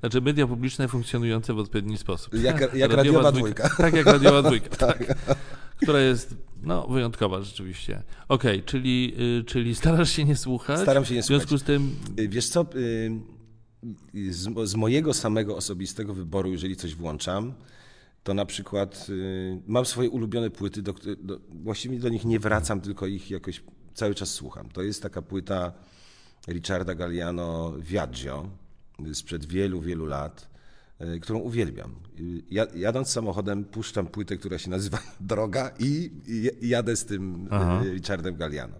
A: Znaczy media publiczne funkcjonujące w odpowiedni sposób.
B: Jak, jak radiowa dwójka.
A: Tak, jak radiowa dwójka, tak. Która jest no, wyjątkowa rzeczywiście. Okej, czyli, y, czyli starasz się nie słuchać.
B: Staram się nie
A: W związku z tym
B: Y, Wiesz co, y, z, z mojego samego osobistego wyboru, jeżeli coś włączam, to na przykład mam swoje ulubione płyty, do, do, właściwie do nich nie wracam, tylko ich jakoś cały czas słucham. To jest taka płyta Richarda Galliano Viaggio sprzed wielu, wielu lat. y, którą uwielbiam. Ja, jadąc samochodem puszczam płytę, która się nazywa Droga i, jadę z tym Aha. Richardem Galliano.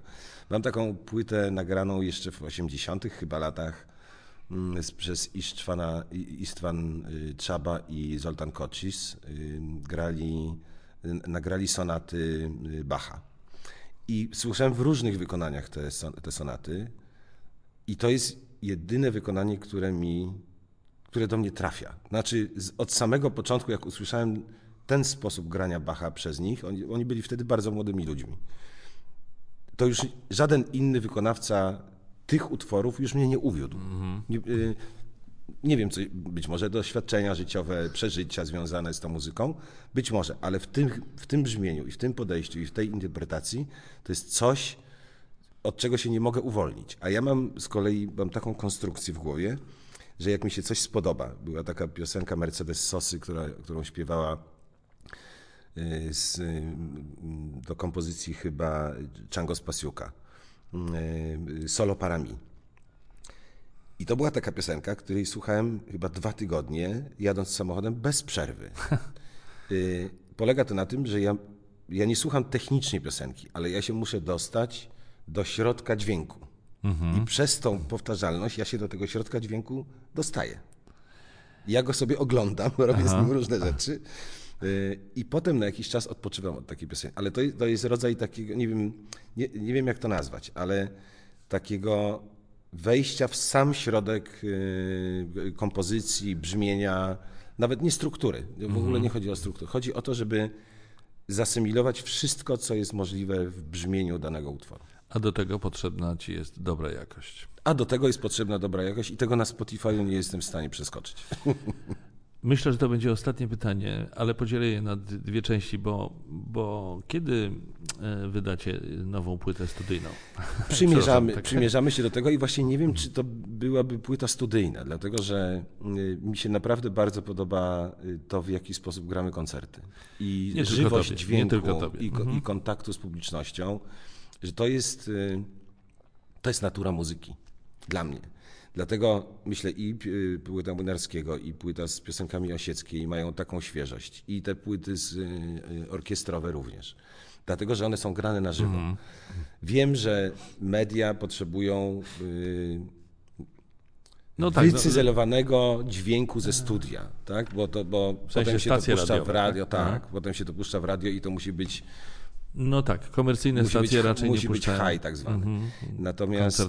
B: Mam taką płytę nagraną jeszcze w 80 chyba latach mm, przez Istwana, Istvan Czaba i Zoltan Kocis. Grali, nagrali sonaty Bacha. I słyszałem w różnych wykonaniach te, te sonaty. I to jest jedyne wykonanie, które mi, które do mnie trafia. Znaczy, z, od samego początku, jak usłyszałem ten sposób grania Bacha przez nich, oni, oni byli wtedy bardzo młodymi ludźmi. To już żaden inny wykonawca tych utworów już mnie nie uwiódł. Mm -hmm. Nie, wiem, co, być może doświadczenia życiowe, przeżycia związane z tą muzyką, być może, ale w tym, w tym brzmieniu i w tym podejściu i w tej interpretacji to jest coś, od czego się nie mogę uwolnić. A ja mam z kolei mam taką konstrukcję w głowie, że jak mi się coś spodoba, była taka piosenka Mercedes Sosy, która, którą śpiewała y, z, y, do kompozycji chyba Chango Spasiuka, y, Solo Parami. I to była taka piosenka, której słuchałem chyba dwa tygodnie, jadąc samochodem bez przerwy. Polega to na tym, że ja, ja nie słucham technicznie piosenki, ale ja się muszę dostać do środka dźwięku. Mhm. I przez tą powtarzalność ja się do tego środka dźwięku dostaję. Ja go sobie oglądam, robię Aha. z nim różne rzeczy. Y, I potem na jakiś czas odpoczywam od takiej piosenki. Ale to, to jest rodzaj takiego, nie wiem, nie, nie wiem jak to nazwać, ale takiego wejścia w sam środek y, kompozycji, brzmienia, nawet nie struktury. W ogóle mhm. nie chodzi o strukturę. Chodzi o to, żeby zasymilować wszystko, co jest możliwe w brzmieniu danego utworu.
A: A do tego potrzebna ci jest dobra jakość.
B: A do tego jest potrzebna dobra jakość i tego na Spotify nie jestem w stanie przeskoczyć.
A: Myślę, że to będzie ostatnie pytanie, ale podzielę je na dwie części, bo, bo kiedy e, wydacie nową płytę studyjną?
B: Przymierzamy, tak. przymierzamy się do tego i właśnie nie wiem, czy to byłaby płyta studyjna, dlatego że e, mi się naprawdę bardzo podoba e, to, w jaki sposób gramy koncerty. I nie żywość dźwięku i, mhm. i kontaktu z publicznością że to jest, to jest natura muzyki dla mnie. Dlatego myślę i y, płyta Młynarskiego, i płyta z piosenkami Osieckiej mają taką świeżość. I te płyty z, y, orkiestrowe również. Dlatego, że one są grane na żywo. Mm. Wiem, że media potrzebują no tak, wycyzelowanego dźwięku ze studia, tak? Bo, to, bo w sensie potem się to puszcza radiowe, w radio, tak? tak? Potem się to puszcza w radio i to musi być
A: no tak, komercyjne musi stacje być, raczej
B: musi
A: nie puszczają.
B: Musi być high tak zwany. Mm -hmm. Natomiast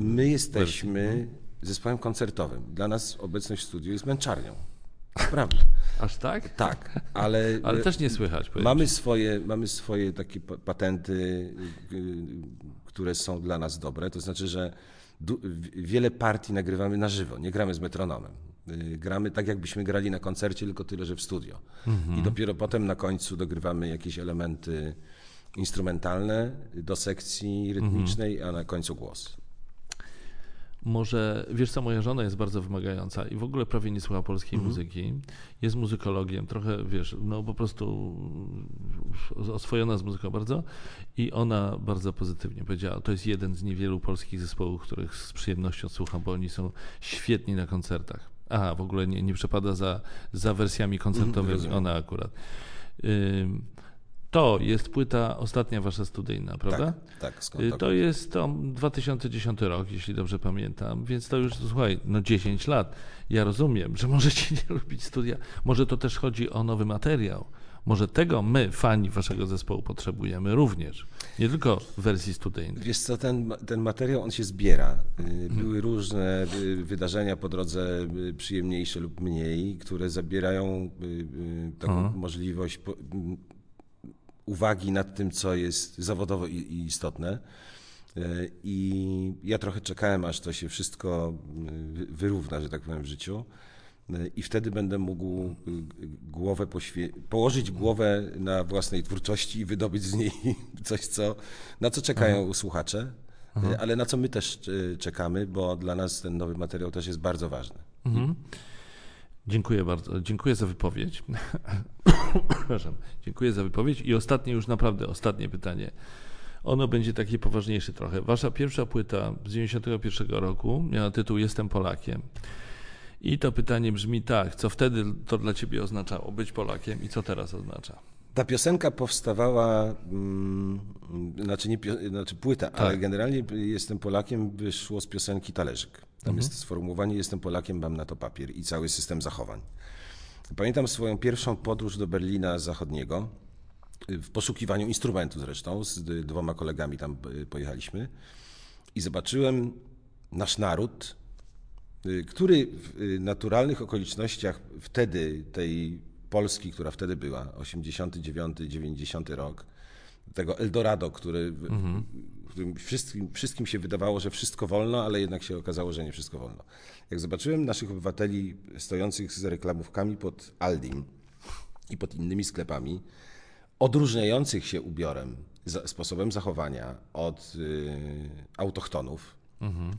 B: my jesteśmy wersji. zespołem koncertowym. Dla nas obecność w studiu jest męczarnią. Prawda.
A: Aż tak?
B: Tak, ale...
A: ale też nie słychać.
B: Mamy swoje, mamy swoje takie patenty, y, które są dla nas dobre. To znaczy, że wiele partii nagrywamy na żywo, nie gramy z metronomem. Y, gramy tak, jakbyśmy grali na koncercie, tylko tyle, że w studio. Mm -hmm. I dopiero potem na końcu dogrywamy jakieś elementy instrumentalne do sekcji rytmicznej, mhm. a na końcu głos.
A: Może, wiesz co, moja żona jest bardzo wymagająca i w ogóle prawie nie słucha polskiej mhm. muzyki. Jest muzykologiem, trochę, wiesz, no po prostu oswojona z muzyką bardzo i ona bardzo pozytywnie powiedziała, to jest jeden z niewielu polskich zespołów, których z przyjemnością słucham, bo oni są świetni na koncertach. Aha, w ogóle nie, nie przepada za, za wersjami koncertowymi, mhm, ona akurat. To jest płyta ostatnia wasza studyjna, prawda?
B: Tak, tak. Skąd
A: to jest to 2010 rok, jeśli dobrze pamiętam, więc to już, słuchaj, no 10 lat. Ja rozumiem, że możecie nie lubić studia. Może to też chodzi o nowy materiał. Może tego my, fani waszego zespołu, potrzebujemy również. Nie tylko w wersji studyjnej.
B: Wiesz co, ten, ten materiał, on się zbiera. Y, mhm. Były różne y, wydarzenia po drodze, y, przyjemniejsze lub mniej, które zabierają taką Aha. możliwość uwagi nad tym, co jest zawodowo i istotne. E, I ja trochę czekałem, aż to się wszystko e, wyrówna, że tak powiem, w życiu. E, I wtedy będę mógł głowę położyć głowę na własnej twórczości i wydobyć z niej coś, co, na co czekają Aha. słuchacze, Aha. ale na co my też czekamy, bo dla nas ten nowy materiał też jest bardzo ważny. Mhm.
A: Dziękuję bardzo. Dziękuję za wypowiedź. Przepraszam. Dziękuję za wypowiedź. I ostatnie, już naprawdę ostatnie pytanie. Ono będzie takie poważniejsze trochę. Wasza pierwsza płyta z 91 roku miała tytuł Jestem Polakiem. I to pytanie brzmi tak, co wtedy to dla ciebie oznaczało być Polakiem i co teraz oznacza?
B: Ta piosenka powstawała, mm, znaczy, nie, znaczy płyta, tak. ale generalnie Jestem Polakiem wyszło z piosenki Talerzyk. Tam mhm. jest sformułowanie Jestem Polakiem, mam na to papier i cały system zachowań. Pamiętam swoją pierwszą podróż do Berlina Zachodniego, w poszukiwaniu instrumentu zresztą, z dwoma kolegami tam pojechaliśmy i zobaczyłem nasz naród, y, który w y, naturalnych okolicznościach wtedy tej Polski, która wtedy była, 89, 90 rok, tego Eldorado, który, mhm. Którym wszystkim, wszystkim się wydawało, że wszystko wolno, ale jednak się okazało, że nie wszystko wolno. Jak zobaczyłem naszych obywateli stojących z reklamówkami pod Aldim i pod innymi sklepami, odróżniających się ubiorem, sposobem zachowania od y, autochtonów, mhm.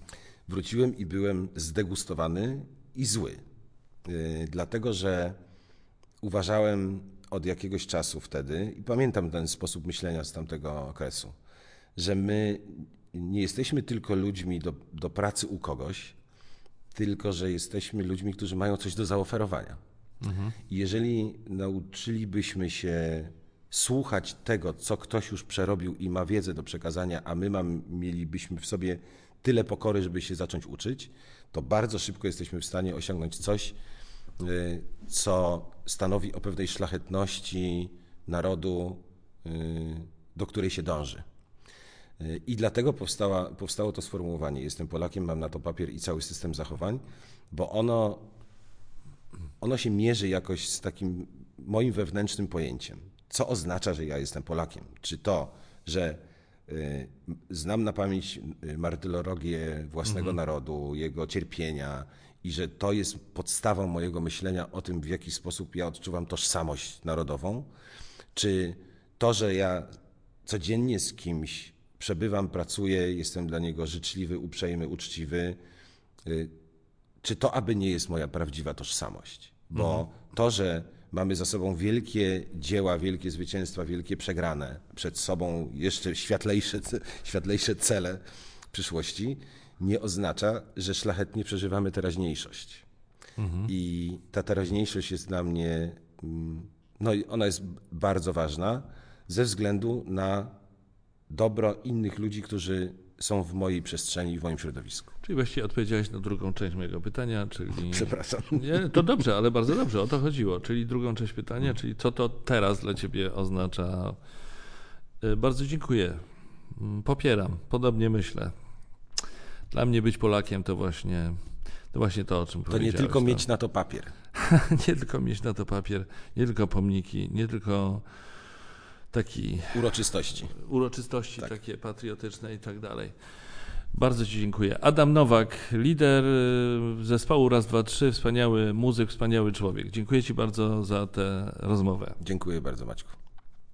B: wróciłem i byłem zdegustowany i zły. Y, dlatego, że uważałem od jakiegoś czasu wtedy, i pamiętam ten sposób myślenia z tamtego okresu, że my nie jesteśmy tylko ludźmi do, do pracy u kogoś, tylko że jesteśmy ludźmi, którzy mają coś do zaoferowania. Mhm. Jeżeli nauczylibyśmy się słuchać tego, co ktoś już przerobił i ma wiedzę do przekazania, a my mam, mielibyśmy w sobie tyle pokory, żeby się zacząć uczyć, to bardzo szybko jesteśmy w stanie osiągnąć coś, y, co stanowi o pewnej szlachetności narodu, y, do której się dąży. I dlatego powstała, powstało to sformułowanie: Jestem Polakiem, mam na to papier i cały system zachowań, bo ono, ono się mierzy jakoś z takim moim wewnętrznym pojęciem co oznacza, że ja jestem Polakiem. Czy to, że y, znam na pamięć y, martyrologię własnego mhm. narodu, jego cierpienia i że to jest podstawą mojego myślenia o tym, w jaki sposób ja odczuwam tożsamość narodową, czy to, że ja codziennie z kimś przebywam, pracuję, jestem dla niego życzliwy, uprzejmy, uczciwy, y, czy to aby nie jest moja prawdziwa tożsamość? Bo mhm. to, że mamy za sobą wielkie dzieła, wielkie zwycięstwa, wielkie przegrane, przed sobą jeszcze światlejsze, światlejsze cele przyszłości, nie oznacza, że szlachetnie przeżywamy teraźniejszość. Mhm. I ta teraźniejszość jest dla mnie, mm, no ona jest bardzo ważna ze względu na dobro innych ludzi, którzy są w mojej przestrzeni, w moim środowisku.
A: Czyli właściwie odpowiedziałeś na drugą część mojego pytania, czyli...
B: Przepraszam.
A: Nie, to dobrze, ale bardzo dobrze, o to chodziło. Czyli drugą część pytania, czyli co to teraz dla ciebie oznacza. E, bardzo dziękuję. Mm, popieram, podobnie myślę. Dla mnie być Polakiem to właśnie to, właśnie to o czym
B: to powiedziałeś. To nie tylko mieć na to papier.
A: nie tylko mieć na to papier, nie tylko pomniki, nie tylko taki...
B: Uroczystości.
A: Uroczystości tak. takie patriotyczne i tak dalej. Bardzo Ci dziękuję. Adam Nowak, lider y, zespołu Raz, Dwa, Trzy, wspaniały muzyk, wspaniały człowiek. Dziękuję Ci bardzo za tę rozmowę.
B: Dziękuję bardzo Maćku.